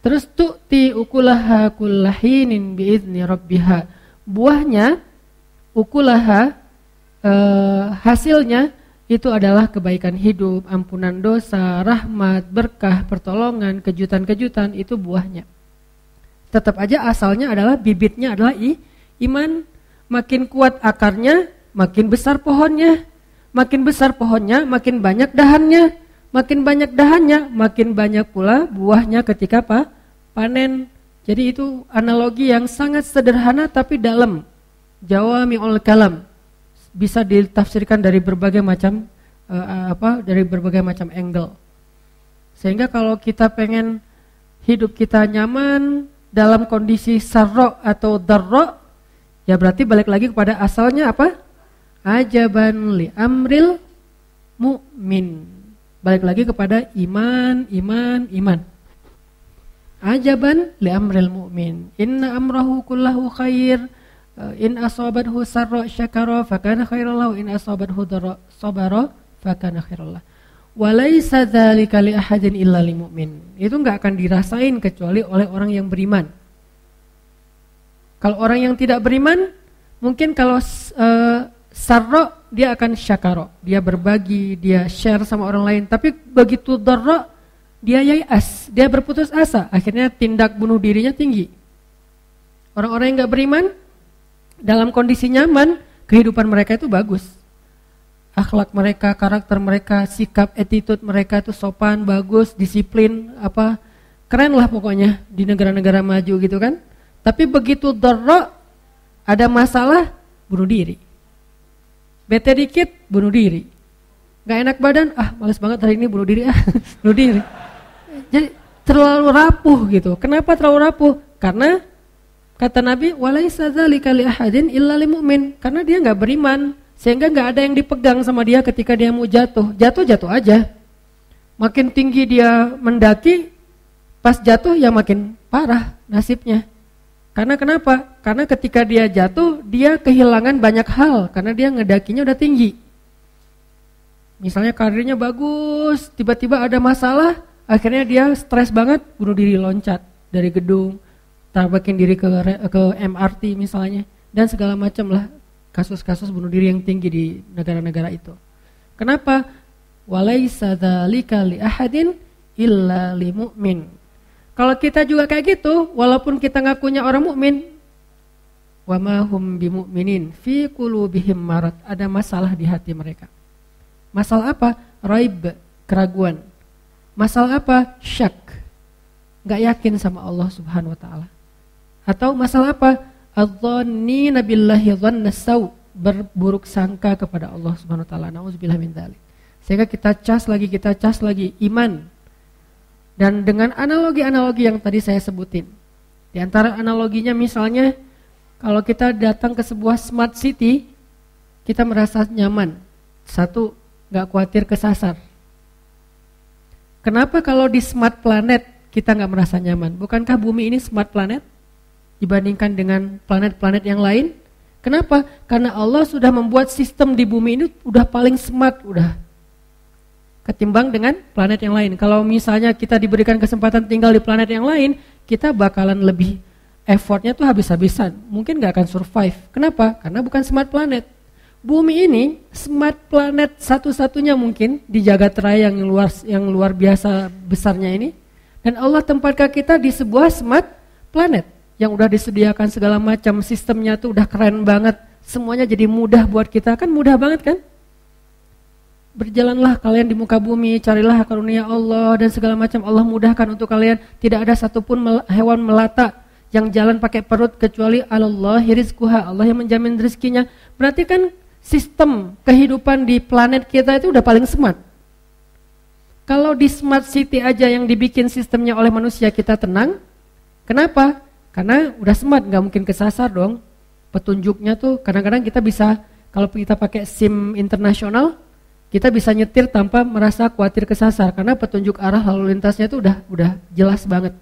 Terus tu'ti ukulaha kullahinin biizni rabbiha. Buahnya ukulaha uh, hasilnya itu adalah kebaikan hidup, ampunan dosa, rahmat, berkah, pertolongan, kejutan-kejutan itu buahnya. Tetap aja asalnya adalah bibitnya adalah i, iman. Makin kuat akarnya, makin besar pohonnya. Makin besar pohonnya, makin banyak dahannya. Makin banyak dahannya, makin banyak pula buahnya ketika apa? panen. Jadi itu analogi yang sangat sederhana tapi dalam. Jawami'ul kalam bisa ditafsirkan dari berbagai macam uh, apa dari berbagai macam angle. Sehingga kalau kita pengen hidup kita nyaman dalam kondisi sarro atau darro, ya berarti balik lagi kepada asalnya apa? Ajaban li amril mu'min. Balik lagi kepada iman, iman, iman. Ajaban li amril mu'min. Inna amrahu kullahu khair. Eh, in asabathu sarra syakara fakana khairallahu in asabathu dharra sabara fakana khairallah walaisa dzalika li ahadin illa lil mu'min itu enggak akan dirasain kecuali oleh orang yang beriman. Kalau orang yang tidak beriman mungkin kalau uh, sarra dia akan syakara dia berbagi dia share sama orang lain tapi begitu dharra dia yai'as dia berputus asa akhirnya tindak bunuh dirinya tinggi orang-orang yang enggak beriman dalam kondisi nyaman, kehidupan mereka itu bagus. Akhlak mereka, karakter mereka, sikap, attitude mereka itu sopan, bagus, disiplin, apa keren lah pokoknya di negara-negara maju gitu kan. Tapi begitu dorok ada masalah, bunuh diri. Bete dikit, bunuh diri. Gak enak badan, ah males banget hari ini bunuh diri, ah bunuh diri. Jadi terlalu rapuh gitu. Kenapa terlalu rapuh? Karena Kata Nabi, "Walaisa dzalika li ahadin illa lil mu'min." Karena dia nggak beriman, sehingga nggak ada yang dipegang sama dia ketika dia mau jatuh. Jatuh-jatuh aja. Makin tinggi dia mendaki, pas jatuh ya makin parah nasibnya. Karena kenapa? Karena ketika dia jatuh, dia kehilangan banyak hal karena dia ngedakinya udah tinggi. Misalnya karirnya bagus, tiba-tiba ada masalah, akhirnya dia stres banget, bunuh diri loncat dari gedung tabakin diri ke ke MRT misalnya dan segala macam lah kasus-kasus bunuh diri yang tinggi di negara-negara itu. Kenapa? Walaisa dzalika li ahadin illa li mu'min. Kalau kita juga kayak gitu, walaupun kita ngakunya orang mukmin, wa ma hum bimu'minin fi qulubihim marad. Ada masalah di hati mereka. Masalah apa? Raib, keraguan. Masalah apa? Syak. Gak yakin sama Allah Subhanahu wa taala. Atau masalah apa? Adzannina billahi dhanna berburuk sangka kepada Allah Subhanahu wa taala. Nauzubillah min dzalik. Sehingga kita cas lagi, kita cas lagi iman. Dan dengan analogi-analogi yang tadi saya sebutin. Di antara analoginya misalnya kalau kita datang ke sebuah smart city, kita merasa nyaman. Satu, nggak khawatir kesasar. Kenapa kalau di smart planet kita nggak merasa nyaman? Bukankah bumi ini smart planet? dibandingkan dengan planet-planet yang lain. Kenapa? Karena Allah sudah membuat sistem di bumi ini udah paling smart, udah ketimbang dengan planet yang lain. Kalau misalnya kita diberikan kesempatan tinggal di planet yang lain, kita bakalan lebih effortnya tuh habis-habisan. Mungkin nggak akan survive. Kenapa? Karena bukan smart planet. Bumi ini smart planet satu-satunya mungkin di jagat raya yang luar yang luar biasa besarnya ini. Dan Allah tempatkan kita di sebuah smart planet yang udah disediakan segala macam sistemnya tuh udah keren banget. Semuanya jadi mudah buat kita, kan mudah banget kan? Berjalanlah kalian di muka bumi, carilah karunia Allah dan segala macam Allah mudahkan untuk kalian. Tidak ada satupun hewan melata yang jalan pakai perut kecuali Allah rizquha, Allah yang menjamin rezekinya. Berarti kan sistem kehidupan di planet kita itu udah paling smart. Kalau di smart city aja yang dibikin sistemnya oleh manusia kita tenang, kenapa? Karena udah smart, nggak mungkin kesasar dong. Petunjuknya tuh kadang-kadang kita bisa, kalau kita pakai SIM internasional, kita bisa nyetir tanpa merasa khawatir kesasar. Karena petunjuk arah lalu lintasnya tuh udah udah jelas banget.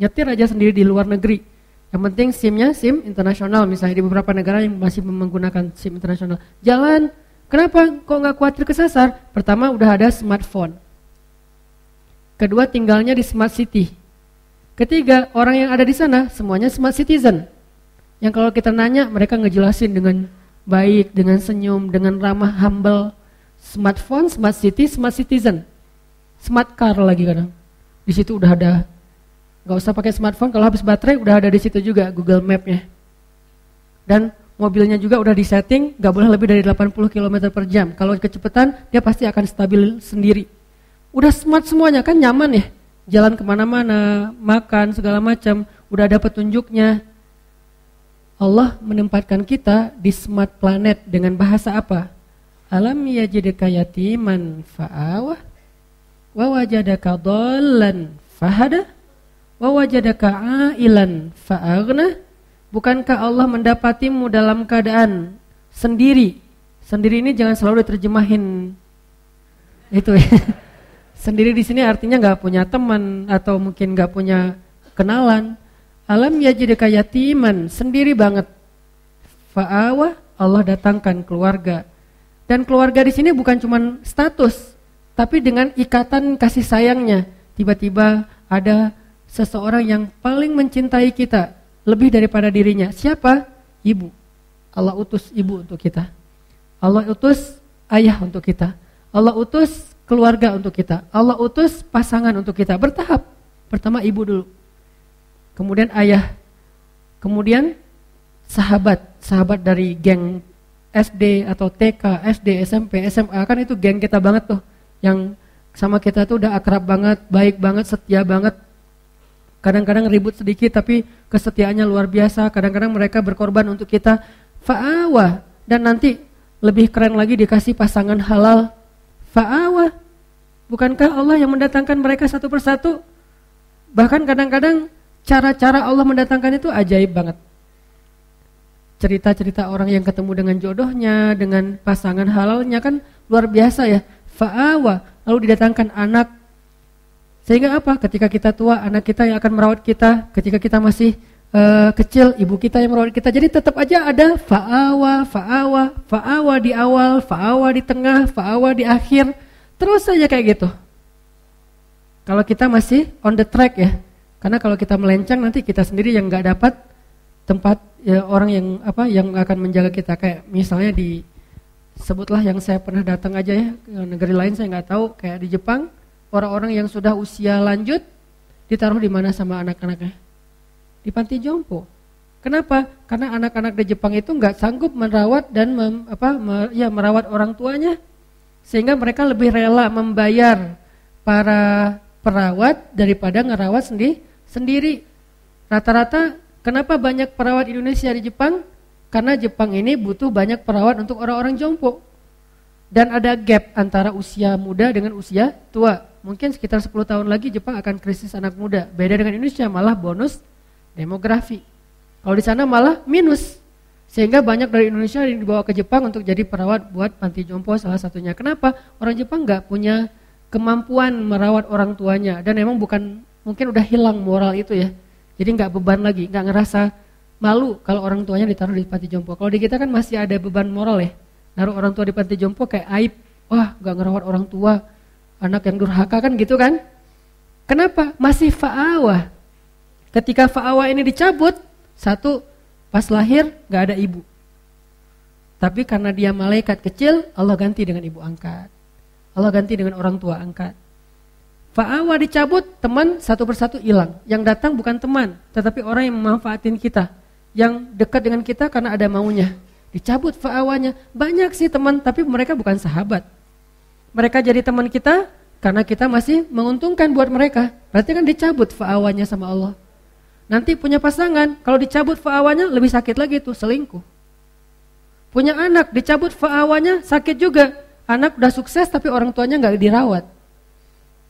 Nyetir aja sendiri di luar negeri. Yang penting SIM-nya SIM internasional. Misalnya di beberapa negara yang masih menggunakan SIM internasional. Jalan, kenapa kok nggak khawatir kesasar? Pertama udah ada smartphone. Kedua tinggalnya di smart city Ketiga, orang yang ada di sana semuanya smart citizen. Yang kalau kita nanya, mereka ngejelasin dengan baik, dengan senyum, dengan ramah, humble. Smartphone, smart city, smart citizen. Smart car lagi kadang. Di situ udah ada nggak usah pakai smartphone kalau habis baterai udah ada di situ juga Google Map-nya. Dan mobilnya juga udah disetting nggak boleh lebih dari 80 km per jam. Kalau kecepatan dia pasti akan stabil sendiri. Udah smart semuanya kan nyaman ya. Jalan ke mana-mana, makan segala macam, udah ada petunjuknya. Allah menempatkan kita di smart planet dengan bahasa apa? Alam yajidka yatiman fa'awah wa wajadaka dhallan fahada wa wajadaka ailan fa'aghna. Bukankah Allah mendapatimu dalam keadaan sendiri? Sendiri ini jangan selalu diterjemahin. Itu ya. Sendiri di sini artinya nggak punya teman atau mungkin nggak punya kenalan. Alam yajidaka yatiman sendiri banget. Fa'awah Allah datangkan keluarga dan keluarga di sini bukan cuma status tapi dengan ikatan kasih sayangnya, tiba-tiba ada seseorang yang paling mencintai kita lebih daripada dirinya. Siapa? Ibu. Allah utus ibu untuk kita. Allah utus ayah untuk kita. Allah utus keluarga untuk kita. Allah utus pasangan untuk kita. Bertahap. Pertama ibu dulu. Kemudian ayah. Kemudian sahabat. Sahabat dari geng SD atau TK, SD, SMP, SMA. Kan itu geng kita banget tuh yang sama kita tuh udah akrab banget, baik banget, setia banget. Kadang-kadang ribut sedikit tapi kesetiaannya luar biasa. Kadang-kadang mereka berkorban untuk kita. Fa'awa dan nanti lebih keren lagi dikasih pasangan halal. Fa'awa. Bukankah Allah yang mendatangkan mereka satu persatu? Bahkan kadang-kadang cara-cara Allah mendatangkan itu ajaib banget. Cerita-cerita orang yang ketemu dengan jodohnya, dengan pasangan halalnya kan luar biasa ya fa'awa, lalu didatangkan anak. Sehingga apa? Ketika kita tua, anak kita yang akan merawat kita, ketika kita masih uh, kecil, ibu kita yang merawat kita. Jadi tetap aja ada fa'awa, fa'awa, fa'awa di awal, fa'awa di tengah, fa'awa di akhir. Terus saja kayak gitu. Kalau kita masih on the track ya. Karena kalau kita melencang nanti kita sendiri yang nggak dapat tempat ya, orang yang apa yang akan menjaga kita. Kayak misalnya di sebutlah yang saya pernah datang aja ya ke negeri lain saya nggak tahu. Kayak di Jepang orang-orang yang sudah usia lanjut ditaruh di mana sama anak-anaknya? Di panti jompo. Kenapa? Karena anak-anak di Jepang itu nggak sanggup merawat dan mem, apa me, ya merawat orang tuanya sehingga mereka lebih rela membayar para perawat daripada ngerawat sendiri sendiri. Rata-rata kenapa banyak perawat Indonesia di Jepang karena Jepang ini butuh banyak perawat untuk orang-orang jompo. Dan ada gap antara usia muda dengan usia tua. Mungkin sekitar 10 tahun lagi Jepang akan krisis anak muda. Beda dengan Indonesia malah bonus demografi. Kalau di sana malah minus. Sehingga banyak dari Indonesia yang dibawa ke Jepang untuk jadi perawat buat panti jompo salah satunya. Kenapa? Orang Jepang nggak punya kemampuan merawat orang tuanya dan emang bukan mungkin udah hilang moral itu ya. Jadi nggak beban lagi, nggak ngerasa malu kalau orang tuanya ditaruh di panti jompo. Kalau di kita kan masih ada beban moral ya. Naruh orang tua di panti jompo kayak aib. Wah, gak ngerawat orang tua. Anak yang durhaka kan gitu kan? Kenapa? Masih fa'awah. Ketika fa'awah ini dicabut, satu, pas lahir gak ada ibu. Tapi karena dia malaikat kecil, Allah ganti dengan ibu angkat. Allah ganti dengan orang tua angkat. Fa'awa dicabut, teman satu persatu hilang. Yang datang bukan teman, tetapi orang yang memanfaatin kita yang dekat dengan kita karena ada maunya. Dicabut fa'awanya. Banyak sih teman, tapi mereka bukan sahabat. Mereka jadi teman kita karena kita masih menguntungkan buat mereka. Berarti kan dicabut fa'awanya sama Allah. Nanti punya pasangan, kalau dicabut fa'awanya lebih sakit lagi tuh, selingkuh. Punya anak, dicabut fa'awanya sakit juga. Anak udah sukses tapi orang tuanya nggak dirawat.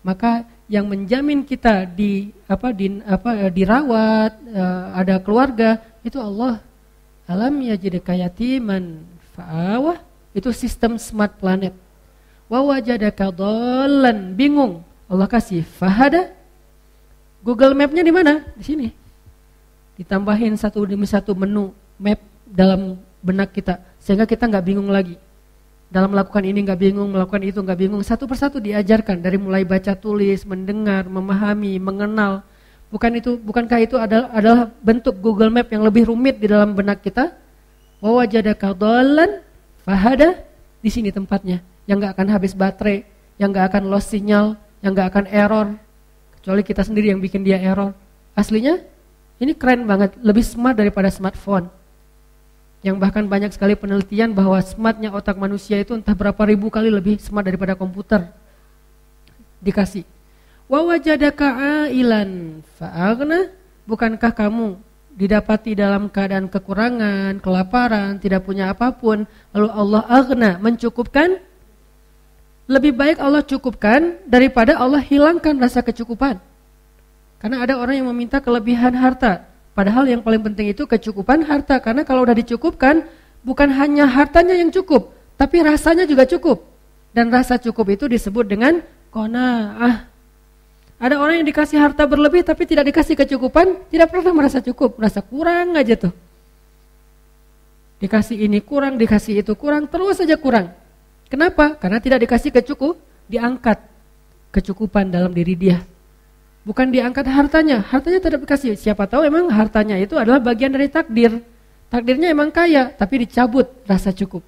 Maka yang menjamin kita di apa di apa dirawat, uh, ada keluarga, itu Allah. Alam yajidka yatiman fa'awah. Itu sistem smart planet. Wa wajadaka dhallan, bingung. Allah kasih fahada. Google Map-nya di mana? Di sini. Ditambahin satu demi satu menu map dalam benak kita sehingga kita nggak bingung lagi. Dalam melakukan ini nggak bingung, melakukan itu nggak bingung. Satu persatu diajarkan dari mulai baca tulis, mendengar, memahami, mengenal, Bukan itu, bukankah itu adalah, adalah bentuk Google Map yang lebih rumit di dalam benak kita? Wa wajadaka dhallan fahada. Di sini tempatnya. Yang nggak akan habis baterai, yang nggak akan lost sinyal, yang nggak akan error. Kecuali kita sendiri yang bikin dia error. Aslinya ini keren banget, lebih smart daripada smartphone. Yang bahkan banyak sekali penelitian bahwa smartnya otak manusia itu entah berapa ribu kali lebih smart daripada komputer. Dikasih. Wa wajadaka ailan. Bukankah kamu didapati dalam keadaan kekurangan, kelaparan, tidak punya apa pun, lalu Allah aghna mencukupkan? Lebih baik Allah cukupkan daripada Allah hilangkan rasa kecukupan. Karena ada orang yang meminta kelebihan harta. Padahal yang paling penting itu kecukupan harta. Karena kalau udah dicukupkan, bukan hanya hartanya yang cukup, tapi rasanya juga cukup. Dan rasa cukup itu disebut dengan kona'ah. Ada orang yang dikasih harta berlebih tapi tidak dikasih kecukupan, tidak pernah merasa cukup, merasa kurang aja tuh. Dikasih ini kurang, dikasih itu kurang, terus saja kurang. Kenapa? Karena tidak dikasih kecukup, diangkat kecukupan dalam diri dia. Bukan diangkat hartanya, hartanya tidak dikasih. Siapa tahu emang hartanya itu adalah bagian dari takdir. Takdirnya emang kaya, tapi dicabut rasa cukup.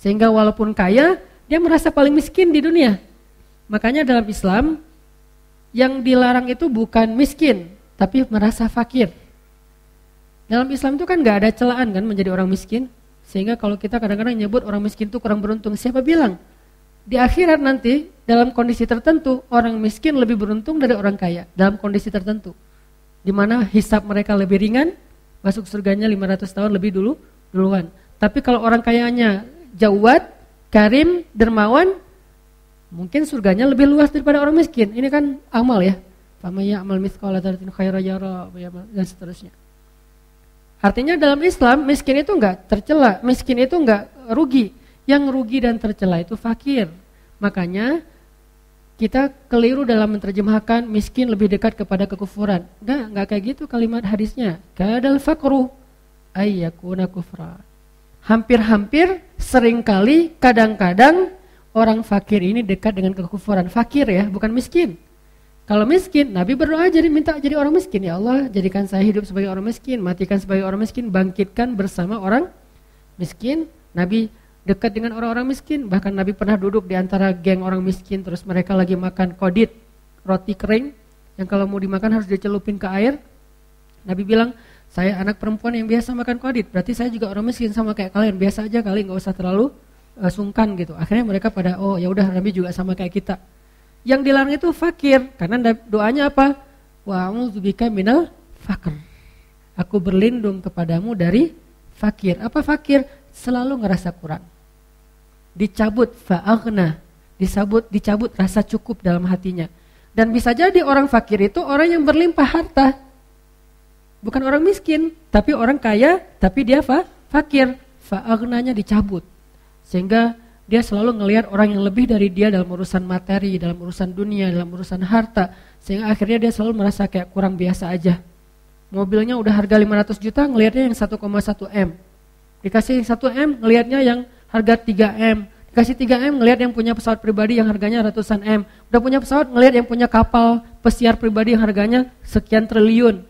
Sehingga walaupun kaya, dia merasa paling miskin di dunia. Makanya dalam Islam, yang dilarang itu bukan miskin, tapi merasa fakir. Dalam Islam itu kan gak ada celaan kan menjadi orang miskin. Sehingga kalau kita kadang-kadang nyebut orang miskin itu kurang beruntung, siapa bilang? Di akhirat nanti dalam kondisi tertentu orang miskin lebih beruntung dari orang kaya dalam kondisi tertentu. Di mana hisap mereka lebih ringan, masuk surganya 500 tahun lebih dulu duluan. Tapi kalau orang kayanya jawat, karim, dermawan, mungkin surganya lebih luas daripada orang miskin. Ini kan amal ya. Famaya amal mithqala dzarratin khairan yara dan seterusnya. Artinya dalam Islam miskin itu enggak tercela, miskin itu enggak rugi. Yang rugi dan tercela itu fakir. Makanya kita keliru dalam menerjemahkan miskin lebih dekat kepada kekufuran. Enggak, enggak kayak gitu kalimat hadisnya. Kadal fakru ayyakuna kufra. Hampir-hampir sering kali kadang-kadang orang fakir ini dekat dengan kekufuran. Fakir ya, bukan miskin. Kalau miskin, Nabi berdoa jadi minta jadi orang miskin. Ya Allah, jadikan saya hidup sebagai orang miskin, matikan sebagai orang miskin, bangkitkan bersama orang miskin. Nabi dekat dengan orang-orang miskin. Bahkan Nabi pernah duduk di antara geng orang miskin, terus mereka lagi makan kodit, roti kering, yang kalau mau dimakan harus dicelupin ke air. Nabi bilang, saya anak perempuan yang biasa makan kodit, berarti saya juga orang miskin sama kayak kalian, biasa aja kali, nggak usah terlalu uh, sungkan gitu. Akhirnya mereka pada, oh ya udah Nabi juga sama kayak kita. Yang dilarang itu fakir, karena doanya apa? Wa a'udzubika minal fakir. Aku berlindung kepadamu dari fakir. Apa fakir? Selalu ngerasa kurang. Dicabut fa'aghna, disabut dicabut rasa cukup dalam hatinya. Dan bisa jadi orang fakir itu orang yang berlimpah harta. Bukan orang miskin, tapi orang kaya, tapi dia fa fakir. Fa'aghnanya dicabut. Sehingga dia selalu ngelihat orang yang lebih dari dia dalam urusan materi, dalam urusan dunia, dalam urusan harta. Sehingga akhirnya dia selalu merasa kayak kurang biasa aja. Mobilnya udah harga 500 juta, ngelihatnya yang 1,1 M. Dikasih 1 M, ngelihatnya yang harga 3 M. Dikasih 3 M, ngelihat yang punya pesawat pribadi yang harganya ratusan M. Udah punya pesawat, ngelihat yang punya kapal pesiar pribadi yang harganya sekian triliun.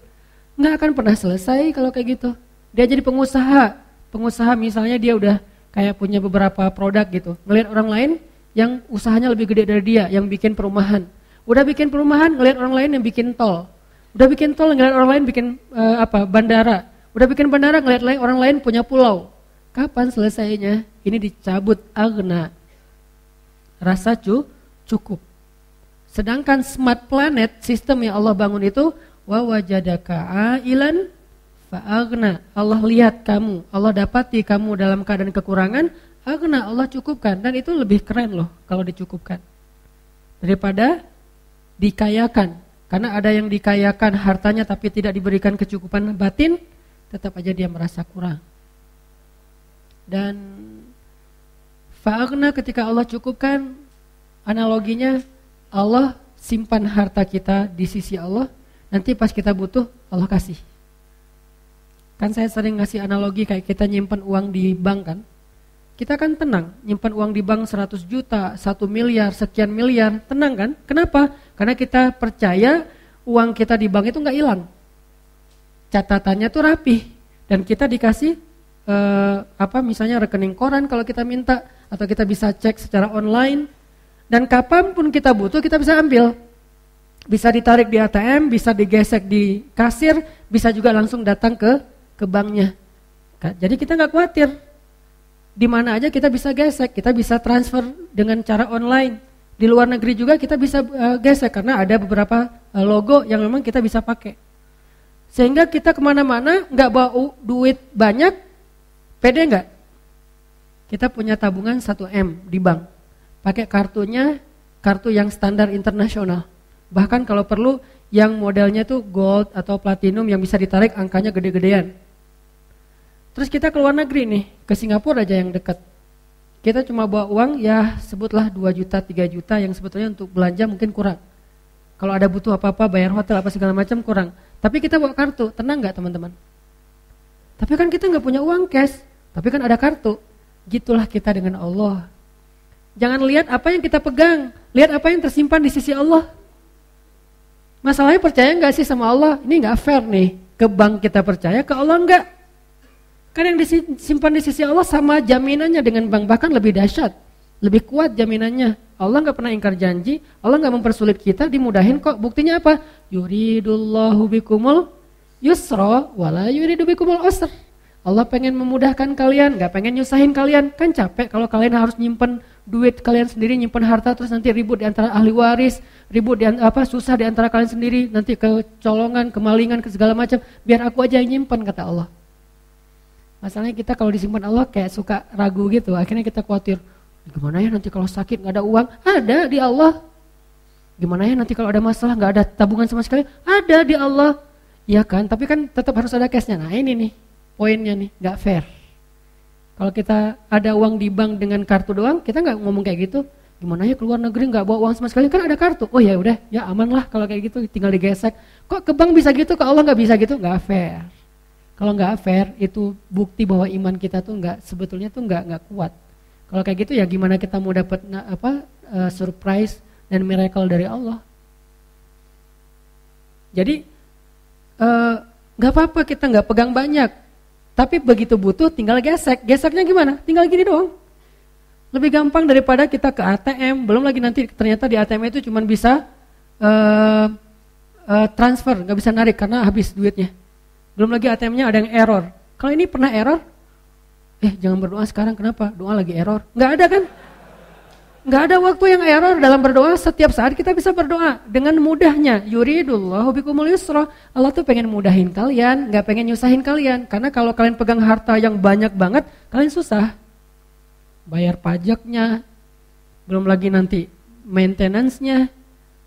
Nggak akan pernah selesai kalau kayak gitu. Dia jadi pengusaha. Pengusaha misalnya dia udah kayak punya beberapa produk gitu. Ngelihat orang lain yang usahanya lebih gede dari dia, yang bikin perumahan. Udah bikin perumahan, ngelihat orang lain yang bikin tol. Udah bikin tol, ngelihat orang lain bikin uh, apa? bandara. Udah bikin bandara, ngelihat orang lain punya pulau. Kapan selesainya? Ini dicabut agna. Rasa cu, cukup. Sedangkan smart planet, sistem yang Allah bangun itu wa wajadaka ailan Fa'agna, Allah lihat kamu, Allah dapati kamu dalam keadaan kekurangan, agna Allah cukupkan dan itu lebih keren loh kalau dicukupkan. Daripada dikayakan. Karena ada yang dikayakan hartanya tapi tidak diberikan kecukupan batin, tetap aja dia merasa kurang. Dan fa'agna ketika Allah cukupkan, analoginya Allah simpan harta kita di sisi Allah, nanti pas kita butuh Allah kasih. Kan saya sering ngasih analogi kayak kita nyimpan uang di bank kan. Kita kan tenang, nyimpan uang di bank 100 juta, 1 miliar, sekian miliar, tenang kan? Kenapa? Karena kita percaya uang kita di bank itu nggak hilang. Catatannya tuh rapi dan kita dikasih uh, apa misalnya rekening koran kalau kita minta atau kita bisa cek secara online. Dan kapan pun kita butuh kita bisa ambil. Bisa ditarik di ATM bisa digesek di kasir bisa juga langsung datang ke ke banknya. Jadi kita nggak khawatir. Di mana aja kita bisa gesek kita bisa transfer dengan cara online. Di luar negeri juga kita bisa uh, gesek karena ada beberapa uh, logo yang memang kita bisa pakai. Sehingga kita ke mana-mana nggak bawa duit banyak Pede nggak? Kita punya tabungan 1 M di bank. Pakai kartunya, kartu yang standar internasional. Bahkan kalau perlu yang modelnya itu gold atau platinum yang bisa ditarik angkanya gede-gedean. Terus kita ke luar negeri nih, ke Singapura aja yang dekat. Kita cuma bawa uang ya sebutlah 2 juta, 3 juta yang sebetulnya untuk belanja mungkin kurang. Kalau ada butuh apa-apa, bayar hotel apa segala macam kurang. Tapi kita bawa kartu, tenang nggak teman-teman? Tapi kan kita nggak punya uang cash. Tapi kan ada kartu. Gitulah kita dengan Allah. Jangan lihat apa yang kita pegang, lihat apa yang tersimpan di sisi Allah. Masalahnya percaya nggak sih sama Allah? Ini nggak fair nih. Ke bank kita percaya, ke Allah nggak. Kan yang disimpan di sisi Allah sama jaminannya dengan bank bahkan lebih dahsyat, lebih kuat jaminannya. Allah nggak pernah ingkar janji, Allah nggak mempersulit kita, dimudahin kok. Buktinya apa? Yuridullahu bikumul yusra wala yuridu bikumul usra. Allah pengen memudahkan kalian, nggak pengen nyusahin kalian. Kan capek kalau kalian harus nyimpen duit kalian sendiri, nyimpen harta terus nanti ribut di antara ahli waris, ribut di apa susah di antara kalian sendiri, nanti kecolongan, kemalingan, ke segala macam. Biar aku aja yang nyimpen kata Allah. Masalahnya kita kalau disimpan Allah kayak suka ragu gitu, akhirnya kita khawatir. Gimana ya nanti kalau sakit nggak ada uang? Ada di Allah. Gimana ya nanti kalau ada masalah nggak ada tabungan sama sekali? Ada di Allah. Iya kan, tapi kan tetap harus ada cashnya. Nah ini nih, poinnya nih, nggak fair. Kalau kita ada uang di bank dengan kartu doang, kita nggak ngomong kayak gitu. Gimana ya keluar negeri nggak bawa uang sama sekali kan ada kartu. Oh ya udah, ya aman lah kalau kayak gitu, tinggal digesek. Kok ke bank bisa gitu, ke Allah nggak bisa gitu? Nggak fair. Kalau nggak fair itu bukti bahwa iman kita tuh nggak sebetulnya tuh nggak nggak kuat. Kalau kayak gitu ya gimana kita mau dapat apa uh, surprise dan miracle dari Allah? Jadi eh, nggak uh, apa-apa kita nggak pegang banyak, tapi begitu butuh tinggal gesek. Geseknya gimana? Tinggal gini doang. Lebih gampang daripada kita ke ATM, belum lagi nanti ternyata di ATM itu cuma bisa uh, uh, transfer, nggak bisa narik karena habis duitnya. Belum lagi ATM-nya ada yang error. Kalau ini pernah error, eh jangan berdoa sekarang kenapa? Doa lagi error. Nggak ada kan? Nggak ada waktu yang error dalam berdoa, setiap saat kita bisa berdoa dengan mudahnya. Yuridullahu bikumul yusra. Allah tuh pengen mudahin kalian, nggak pengen nyusahin kalian. Karena kalau kalian pegang harta yang banyak banget, kalian susah. Bayar pajaknya, belum lagi nanti maintenance-nya,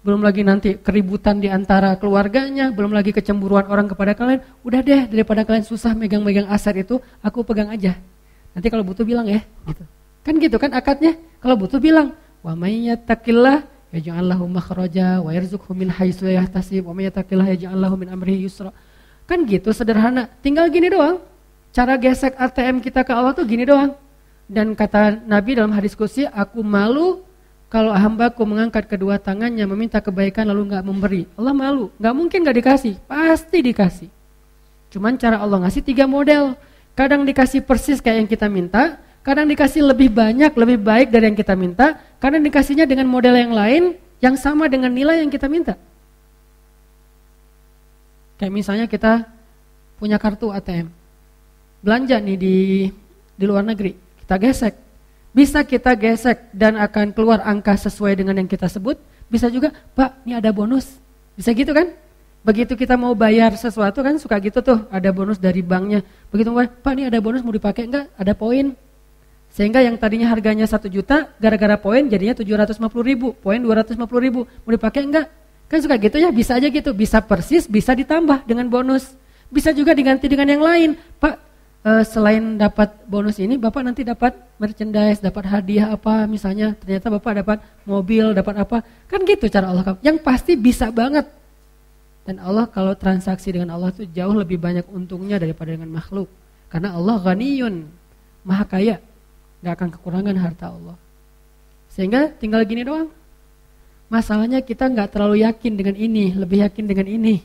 belum lagi nanti keributan di antara keluarganya, belum lagi kecemburuan orang kepada kalian. Udah deh, daripada kalian susah megang-megang aset itu, aku pegang aja. Nanti kalau butuh bilang ya, gitu. Kan gitu kan akadnya. Kalau butuh bilang, wa may yattaqillah yaj'al lahu makhraja wa yarzuqhu min haitsu la yahtasib wa may yattaqillah yaj'al lahu min amrihi yusra. Kan gitu sederhana. Tinggal gini doang. Cara gesek ATM kita ke Allah tuh gini doang. Dan kata Nabi dalam hadis kursi, aku malu kalau hambaku mengangkat kedua tangannya meminta kebaikan lalu nggak memberi. Allah malu, nggak mungkin nggak dikasih, pasti dikasih. Cuman cara Allah ngasih tiga model. Kadang dikasih persis kayak yang kita minta, kadang dikasih lebih banyak, lebih baik dari yang kita minta, kadang dikasihnya dengan model yang lain yang sama dengan nilai yang kita minta. Kayak misalnya kita punya kartu ATM, belanja nih di di luar negeri, kita gesek. Bisa kita gesek dan akan keluar angka sesuai dengan yang kita sebut. Bisa juga, Pak, ini ada bonus. Bisa gitu kan? Begitu kita mau bayar sesuatu kan suka gitu tuh, ada bonus dari banknya. Begitu, Pak, ini ada bonus mau dipakai enggak? Ada poin. Sehingga yang tadinya harganya 1 juta, gara-gara poin jadinya 750 ribu, poin 250 ribu. Mau dipakai enggak? Kan suka gitu ya, bisa aja gitu. Bisa persis, bisa ditambah dengan bonus. Bisa juga diganti dengan yang lain. Pak, uh, selain dapat bonus ini, Bapak nanti dapat merchandise, dapat hadiah apa misalnya. Ternyata Bapak dapat mobil, dapat apa. Kan gitu cara Allah. Yang pasti bisa banget. Dan Allah kalau transaksi dengan Allah itu jauh lebih banyak untungnya daripada dengan makhluk. Karena Allah ghaniyun, maha kaya nggak akan kekurangan harta Allah. Sehingga tinggal gini doang. Masalahnya kita nggak terlalu yakin dengan ini, lebih yakin dengan ini.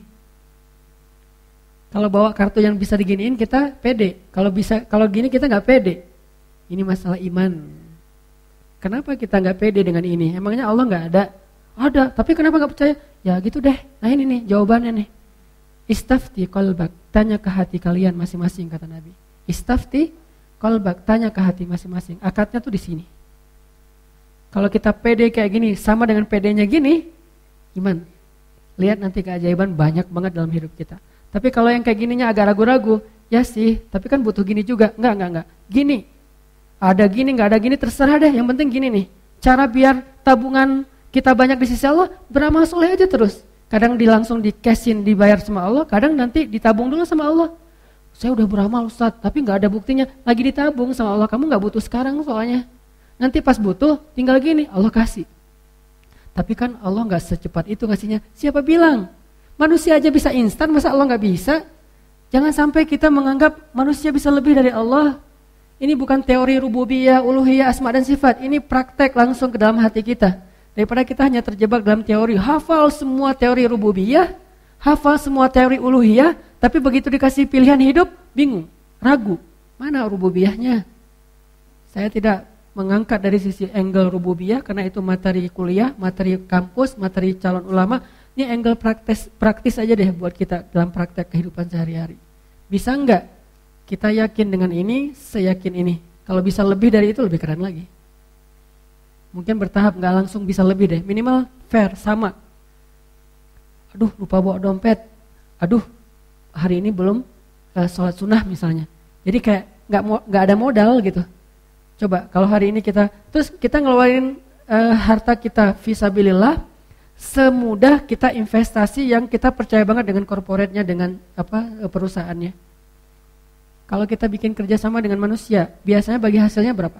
Kalau bawa kartu yang bisa diginiin kita pede. Kalau bisa kalau gini kita nggak pede. Ini masalah iman. Kenapa kita nggak pede dengan ini? Emangnya Allah nggak ada? Ada. Tapi kenapa nggak percaya? Ya gitu deh. Nah ini nih jawabannya nih. Istafti kolbak. Tanya ke hati kalian masing-masing kata Nabi. Istafti kolbak. Tanya ke hati masing-masing. Akadnya tuh di sini. Kalau kita pede kayak gini, sama dengan pedenya gini, iman. Lihat nanti keajaiban banyak banget dalam hidup kita. Tapi kalau yang kayak gininya agak ragu-ragu, ya sih, tapi kan butuh gini juga. Enggak, enggak, enggak. Gini, ada gini, enggak ada gini, terserah deh. Yang penting gini nih, cara biar tabungan kita banyak di sisi Allah, beramal soleh aja terus. Kadang di langsung di cashin dibayar sama Allah, kadang nanti ditabung dulu sama Allah. Saya udah beramal Ustaz, tapi nggak ada buktinya. Lagi ditabung sama Allah, kamu nggak butuh sekarang soalnya. Nanti pas butuh, tinggal gini, Allah kasih. Tapi kan Allah nggak secepat itu kasihnya. Siapa bilang? Manusia aja bisa instan, masa Allah nggak bisa? Jangan sampai kita menganggap manusia bisa lebih dari Allah. Ini bukan teori rububiyah, uluhiyah, asma dan sifat. Ini praktek langsung ke dalam hati kita. Daripada kita hanya terjebak dalam teori, hafal semua teori rububiyah, hafal semua teori uluhiyah, tapi begitu dikasih pilihan hidup, bingung, ragu. Mana rububiyahnya? Saya tidak mengangkat dari sisi angle rububiyah karena itu materi kuliah, materi kampus, materi calon ulama. Ini angle praktis praktis aja deh buat kita dalam praktek kehidupan sehari-hari. Bisa enggak kita yakin dengan ini, saya yakin ini. Kalau bisa lebih dari itu lebih keren lagi. Mungkin bertahap nggak langsung bisa lebih deh, minimal fair sama. Aduh lupa bawa dompet. Aduh hari ini belum uh, sholat sunnah misalnya. Jadi kayak nggak nggak ada modal gitu Coba kalau hari ini kita terus kita ngeluarin uh, harta kita visabilillah semudah kita investasi yang kita percaya banget dengan korporatnya dengan apa eh, perusahaannya. Kalau kita bikin kerjasama dengan manusia, biasanya bagi hasilnya berapa?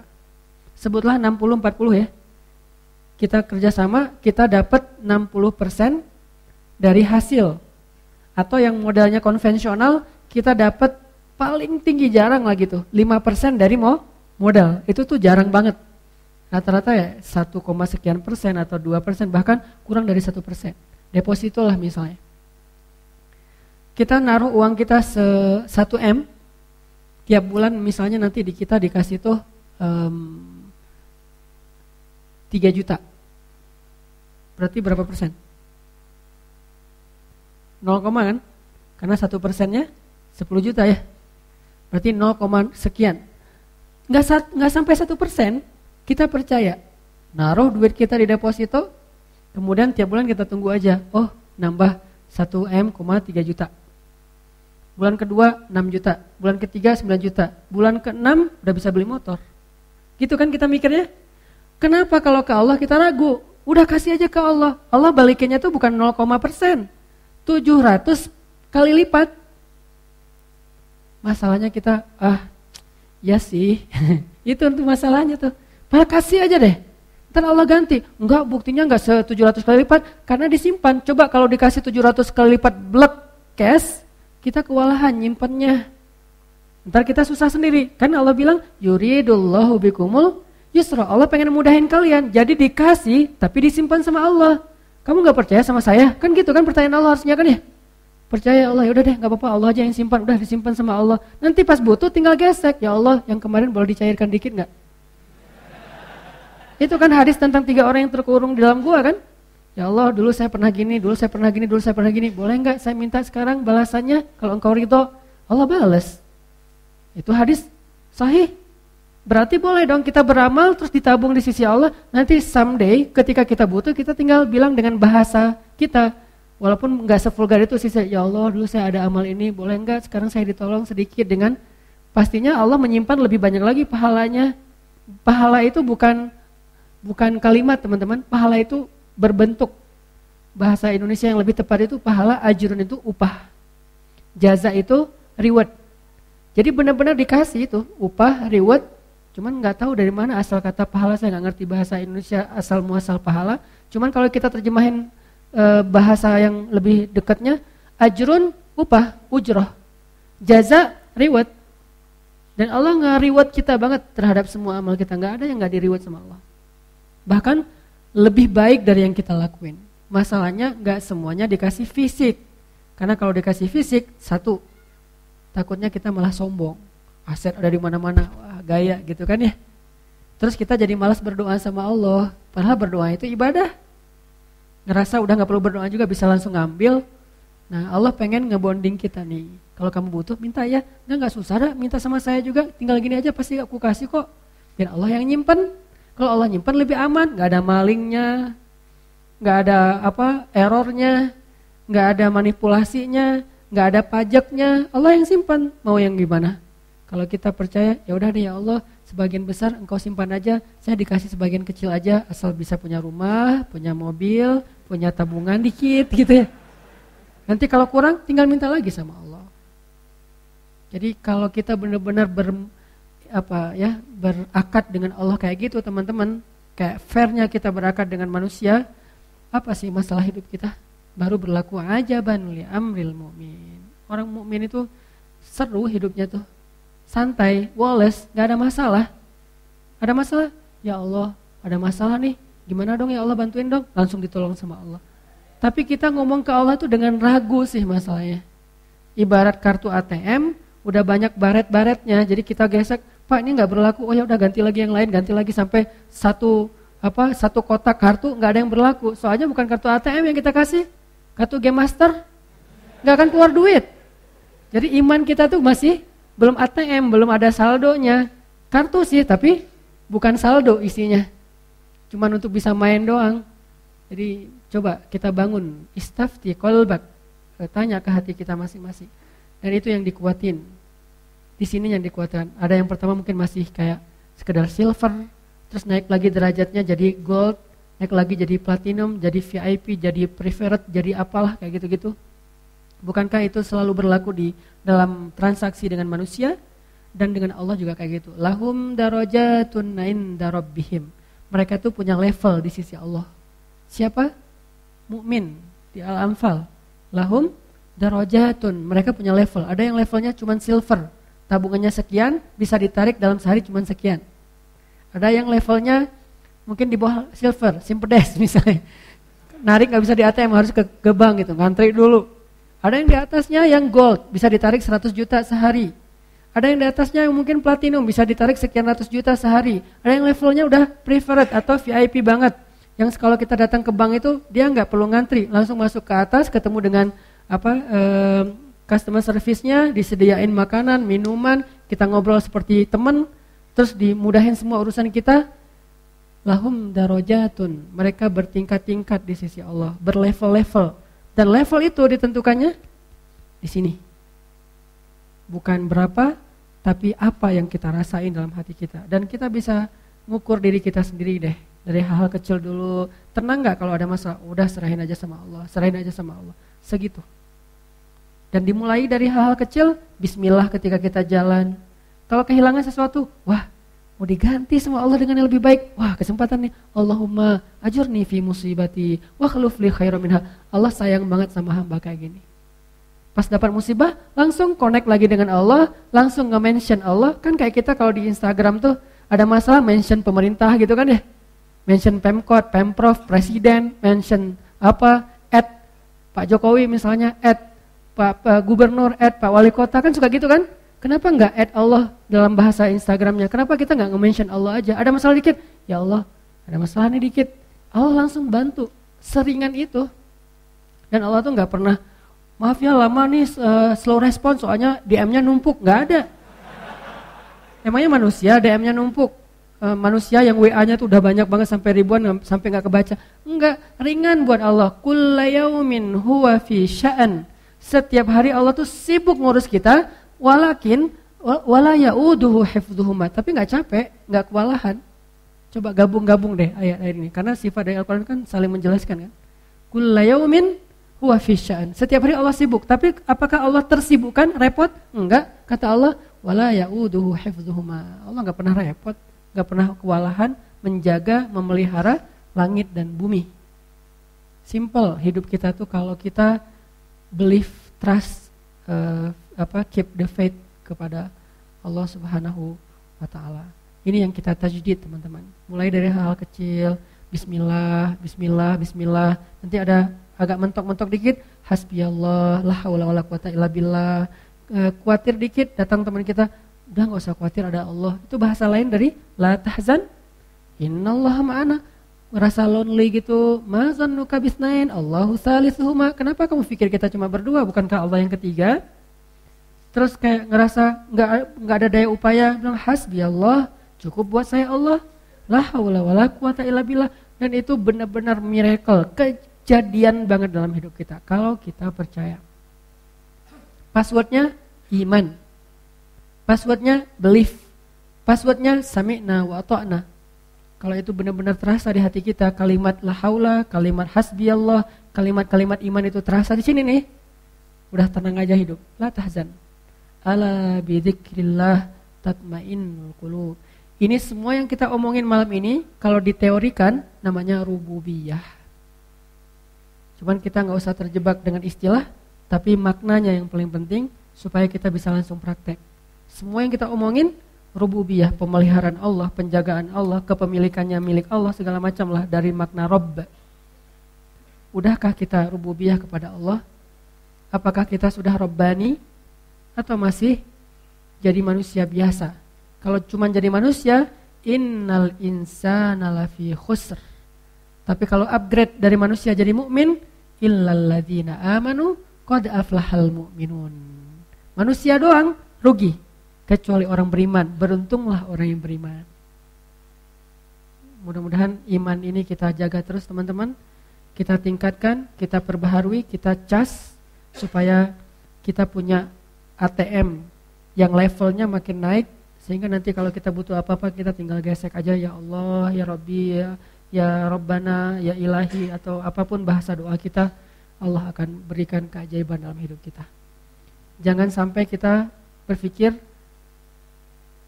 Sebutlah 60-40 ya. Kita kerjasama, kita dapat 60% dari hasil. Atau yang modalnya konvensional, kita dapat paling tinggi jarang lah gitu, 5% dari mau modal itu tuh jarang banget. Rata-rata ya 1, sekian persen atau 2 persen bahkan kurang dari satu persen. Deposito lah misalnya. Kita naruh uang kita se 1 M tiap bulan misalnya nanti di kita dikasih tuh um, 3 juta. Berarti berapa persen? 0, kan? Karena satu persennya 10 juta ya. Berarti 0, sekian. Nggak nggak sampai satu persen kita percaya. Naruh duit kita di deposito kemudian tiap bulan kita tunggu aja. Oh nambah 1 m, 3 juta. Bulan kedua 6 juta. Bulan ketiga 9 juta. Bulan ke-6 udah bisa beli motor. Gitu kan kita mikirnya? Kenapa kalau ke Allah kita ragu? Udah kasih aja ke Allah. Allah balikinnya tuh bukan 0, persen 700 kali lipat masalahnya kita ah Ya sih, itu untuk masalahnya tuh. Malah kasih aja deh. Ntar Allah ganti. Enggak, buktinya enggak se 700 kali lipat karena disimpan. Coba kalau dikasih 700 kali lipat blek cash, kita kewalahan nyimpannya. Ntar kita susah sendiri. Kan Allah bilang, yuridullahu bikumul yusra. Allah pengen mudahin kalian. Jadi dikasih, tapi disimpan sama Allah. Kamu nggak percaya sama saya? Kan gitu kan pertanyaan Allah harusnya kan ya? Percaya Allah, ya udah deh nggak apa-apa Allah aja yang simpan, udah disimpan sama Allah. Nanti pas butuh tinggal gesek, ya Allah yang kemarin boleh dicairkan dikit nggak? Itu kan hadis tentang tiga orang yang terkurung di dalam gua kan? Ya Allah dulu saya pernah gini, dulu saya pernah gini, dulu saya pernah gini. Boleh nggak saya minta sekarang balasannya? Kalau engkau ridho, Allah balas. Itu hadis sahih. Berarti boleh dong kita beramal terus ditabung di sisi Allah. Nanti someday ketika kita butuh kita tinggal bilang dengan bahasa kita. Walaupun nggak sevulgar itu sih, ya Allah dulu saya ada amal ini, boleh nggak sekarang saya ditolong sedikit dengan pastinya Allah menyimpan lebih banyak lagi pahalanya. Pahala itu bukan bukan kalimat teman-teman, pahala itu berbentuk. Bahasa Indonesia yang lebih tepat itu pahala, ajrun itu upah. Jaza itu reward. Jadi benar-benar dikasih itu upah, reward. Cuman nggak tahu dari mana asal kata pahala, saya nggak ngerti bahasa Indonesia asal muasal pahala. Cuman kalau kita terjemahin e, bahasa yang lebih dekatnya ajrun upah ujroh. Jaza reward. Dan Allah nggak reward kita banget terhadap semua amal kita. Nggak ada yang nggak di reward sama Allah. Bahkan lebih baik dari yang kita lakuin. Masalahnya nggak semuanya dikasih fisik. Karena kalau dikasih fisik satu takutnya kita malah sombong. Aset ada di mana-mana, gaya gitu kan ya. Terus kita jadi malas berdoa sama Allah. Padahal berdoa itu ibadah. Ngerasa udah nggak perlu berdoa juga bisa langsung ngambil. Nah Allah pengen ngebonding kita nih. Kalau kamu butuh minta ya. Nggak nggak susah dah minta sama saya juga. Tinggal gini aja pasti aku kasih kok. Biar Allah yang nyimpen. Kalau Allah nyimpen lebih aman. Nggak ada malingnya. Nggak ada apa errornya. Nggak ada manipulasinya. Nggak ada pajaknya. Allah yang simpan. Mau yang gimana? Kalau kita percaya, ya udah deh ya Allah, sebagian besar engkau simpan aja, saya dikasih sebagian kecil aja, asal bisa punya rumah, punya mobil, punya tabungan dikit gitu ya. Nanti kalau kurang, tinggal minta lagi sama Allah. Jadi kalau kita benar-benar ber apa ya berakad dengan Allah kayak gitu teman-teman, kayak fairnya kita berakad dengan manusia, apa sih masalah hidup kita? Baru berlaku aja banuli amril mu'min. Orang mukmin itu seru hidupnya tuh santai, woles, gak ada masalah. Ada masalah? Ya Allah, ada masalah nih. Gimana dong ya Allah bantuin dong? Langsung ditolong sama Allah. Tapi kita ngomong ke Allah tuh dengan ragu sih masalahnya. Ibarat kartu ATM, udah banyak baret-baretnya, jadi kita gesek, Pak ini nggak berlaku, oh ya udah ganti lagi yang lain, ganti lagi sampai satu apa satu kotak kartu nggak ada yang berlaku. Soalnya bukan kartu ATM yang kita kasih, kartu Game Master, nggak akan keluar duit. Jadi iman kita tuh masih belum ATM, belum ada saldonya. Kartu sih, tapi bukan saldo isinya. Cuman untuk bisa main doang. Jadi coba kita bangun istafti kolbak. Eh, tanya ke hati kita masing-masing. Dan itu yang dikuatin. Di sini yang dikuatkan. Ada yang pertama mungkin masih kayak sekedar silver, terus naik lagi derajatnya jadi gold, naik lagi jadi platinum, jadi VIP, jadi preferred, jadi apalah kayak gitu-gitu. Bukankah itu selalu berlaku di dalam transaksi dengan manusia dan dengan Allah juga kayak gitu. Lahum darajatun inda rabbihim. Mereka tuh punya level di sisi Allah. Siapa? Mukmin di Al-Anfal. Lahum darajatun. Mereka punya level. Ada yang levelnya cuma silver. Tabungannya sekian, bisa ditarik dalam sehari cuma sekian. Ada yang levelnya mungkin di bawah silver, simpedes misalnya. Narik nggak bisa di ATM, harus ke, ke bank gitu, ngantri dulu ada yang di atasnya yang gold, bisa ditarik 100 juta sehari. Ada yang di atasnya yang mungkin platinum, bisa ditarik sekian ratus juta sehari. Ada yang levelnya udah preferred atau VIP banget. Yang kalau kita datang ke bank itu, dia nggak perlu ngantri, langsung masuk ke atas, ketemu dengan apa customer service-nya, disediain makanan, minuman, kita ngobrol seperti teman, terus dimudahin semua urusan kita. Lahum darojatun, mereka bertingkat-tingkat di sisi Allah, berlevel-level. Dan level itu ditentukannya di sini. Bukan berapa, tapi apa yang kita rasain dalam hati kita. Dan kita bisa ngukur diri kita sendiri deh. Dari hal-hal kecil dulu. Tenang gak kalau ada masalah? Udah serahin aja sama Allah. Serahin aja sama Allah. Segitu. Dan dimulai dari hal-hal kecil, bismillah ketika kita jalan. Kalau kehilangan sesuatu, wah mau diganti sama Allah dengan yang lebih baik. Wah, kesempatan nih. Allahumma ajurni fi musibati wa khluf li khairan minha. Allah sayang banget sama hamba kayak gini. Pas dapat musibah, langsung connect lagi dengan Allah, langsung nge-mention Allah. Kan kayak kita kalau di Instagram tuh ada masalah mention pemerintah gitu kan ya. Mention Pemkot, Pemprov, Presiden, mention apa, at Pak Jokowi misalnya, at Pak, Pak Gubernur, at Pak Wali Kota kan suka gitu kan. Kenapa nggak add Allah dalam bahasa Instagramnya? Kenapa kita nggak nge-mention Allah aja? Ada masalah dikit, ya Allah, ada masalah nih dikit. Allah langsung bantu, seringan itu. Dan Allah tuh nggak pernah, maaf ya lama nih uh, slow respon soalnya DM-nya numpuk, nggak ada. Emangnya manusia DM-nya numpuk? Uh, manusia yang WA-nya tuh udah banyak banget sampai ribuan sampai nggak kebaca. Enggak, ringan buat Allah. Kullayaumin huwa fi sya'an. Setiap hari Allah tuh sibuk ngurus kita, Walakin wala yauduhu hifdhuhuma, tapi nggak capek, nggak kewalahan. Coba gabung-gabung deh ayat-ayat ini karena sifat dari Al-Qur'an kan saling menjelaskan kan. Kullayaumin huwa fisya'an. Setiap hari Allah sibuk, tapi apakah Allah tersibukkan, repot? Enggak. Kata Allah, wala yauduhu hifdhuhuma. Allah nggak pernah repot, nggak pernah kewalahan menjaga, memelihara langit dan bumi. Simple hidup kita tuh kalau kita believe, trust, uh, apa keep the faith kepada Allah Subhanahu wa taala. Ini yang kita tajdid teman-teman. Mulai dari hal, kecil, bismillah, bismillah, bismillah. Nanti ada agak mentok-mentok dikit, hasbiyallah, la haula wala quwata illa billah. e, khawatir dikit, datang teman kita, udah nggak usah khawatir ada Allah. Itu bahasa lain dari la tahzan, innallaha ma'ana. Merasa lonely gitu, mazannuka bisnain, Allahu salisuhuma. Kenapa kamu pikir kita cuma berdua, bukankah Allah yang ketiga? Terus kayak ngerasa nggak nggak ada daya upaya, bilang hasbi Allah, cukup buat saya Allah. La haula wala quwata illa billah. Dan itu benar-benar miracle, kejadian banget dalam hidup kita kalau kita percaya. Passwordnya iman. Passwordnya belief. Passwordnya sami'na wa ta'na. Kalau itu benar-benar terasa di hati kita, kalimat la haula, kalimat hasbi Allah, kalimat-kalimat iman itu terasa di sini nih. Udah tenang aja hidup. La tahzan. Ala bidzikrillah tatmainnul qulub. Ini semua yang kita omongin malam ini kalau diteorikan namanya rububiyah. Cuman kita nggak usah terjebak dengan istilah, tapi maknanya yang paling penting supaya kita bisa langsung praktek. Semua yang kita omongin rububiyah, pemeliharaan Allah, penjagaan Allah, kepemilikannya milik Allah segala macam lah dari makna rob. Udahkah kita rububiyah kepada Allah? Apakah kita sudah robbani atau masih jadi manusia biasa? Kalau cuma jadi manusia, innal insana lafi khusr. Tapi kalau upgrade dari manusia jadi mukmin, illalladzina amanu Qad aflahal mu'minun. Manusia doang rugi kecuali orang beriman. Beruntunglah orang yang beriman. Mudah-mudahan iman ini kita jaga terus teman-teman. Kita tingkatkan, kita perbaharui, kita cas supaya kita punya ATM yang levelnya makin naik sehingga nanti kalau kita butuh apa-apa kita tinggal gesek aja ya Allah, ya Rabbi, ya, ya Rabbana, ya Ilahi atau apa pun bahasa doa kita Allah akan berikan keajaiban dalam hidup kita. Jangan sampai kita berpikir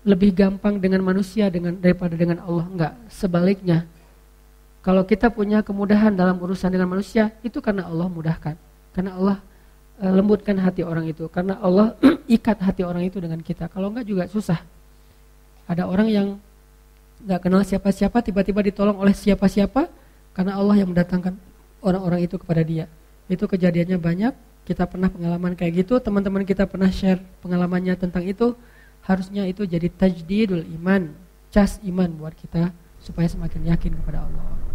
lebih gampang dengan manusia dengan daripada dengan Allah. Enggak, sebaliknya. Kalau kita punya kemudahan dalam urusan dengan manusia, itu karena Allah mudahkan. Karena Allah lembutkan hati orang itu. Karena Allah ikat hati orang itu dengan kita. Kalau enggak juga susah. Ada orang yang enggak kenal siapa-siapa, tiba-tiba ditolong oleh siapa-siapa, karena Allah yang mendatangkan orang-orang itu kepada dia. Itu kejadiannya banyak, kita pernah pengalaman kayak gitu, teman-teman kita pernah share pengalamannya tentang itu. Harusnya itu jadi tajdidul iman, cas iman buat kita supaya semakin yakin kepada Allah.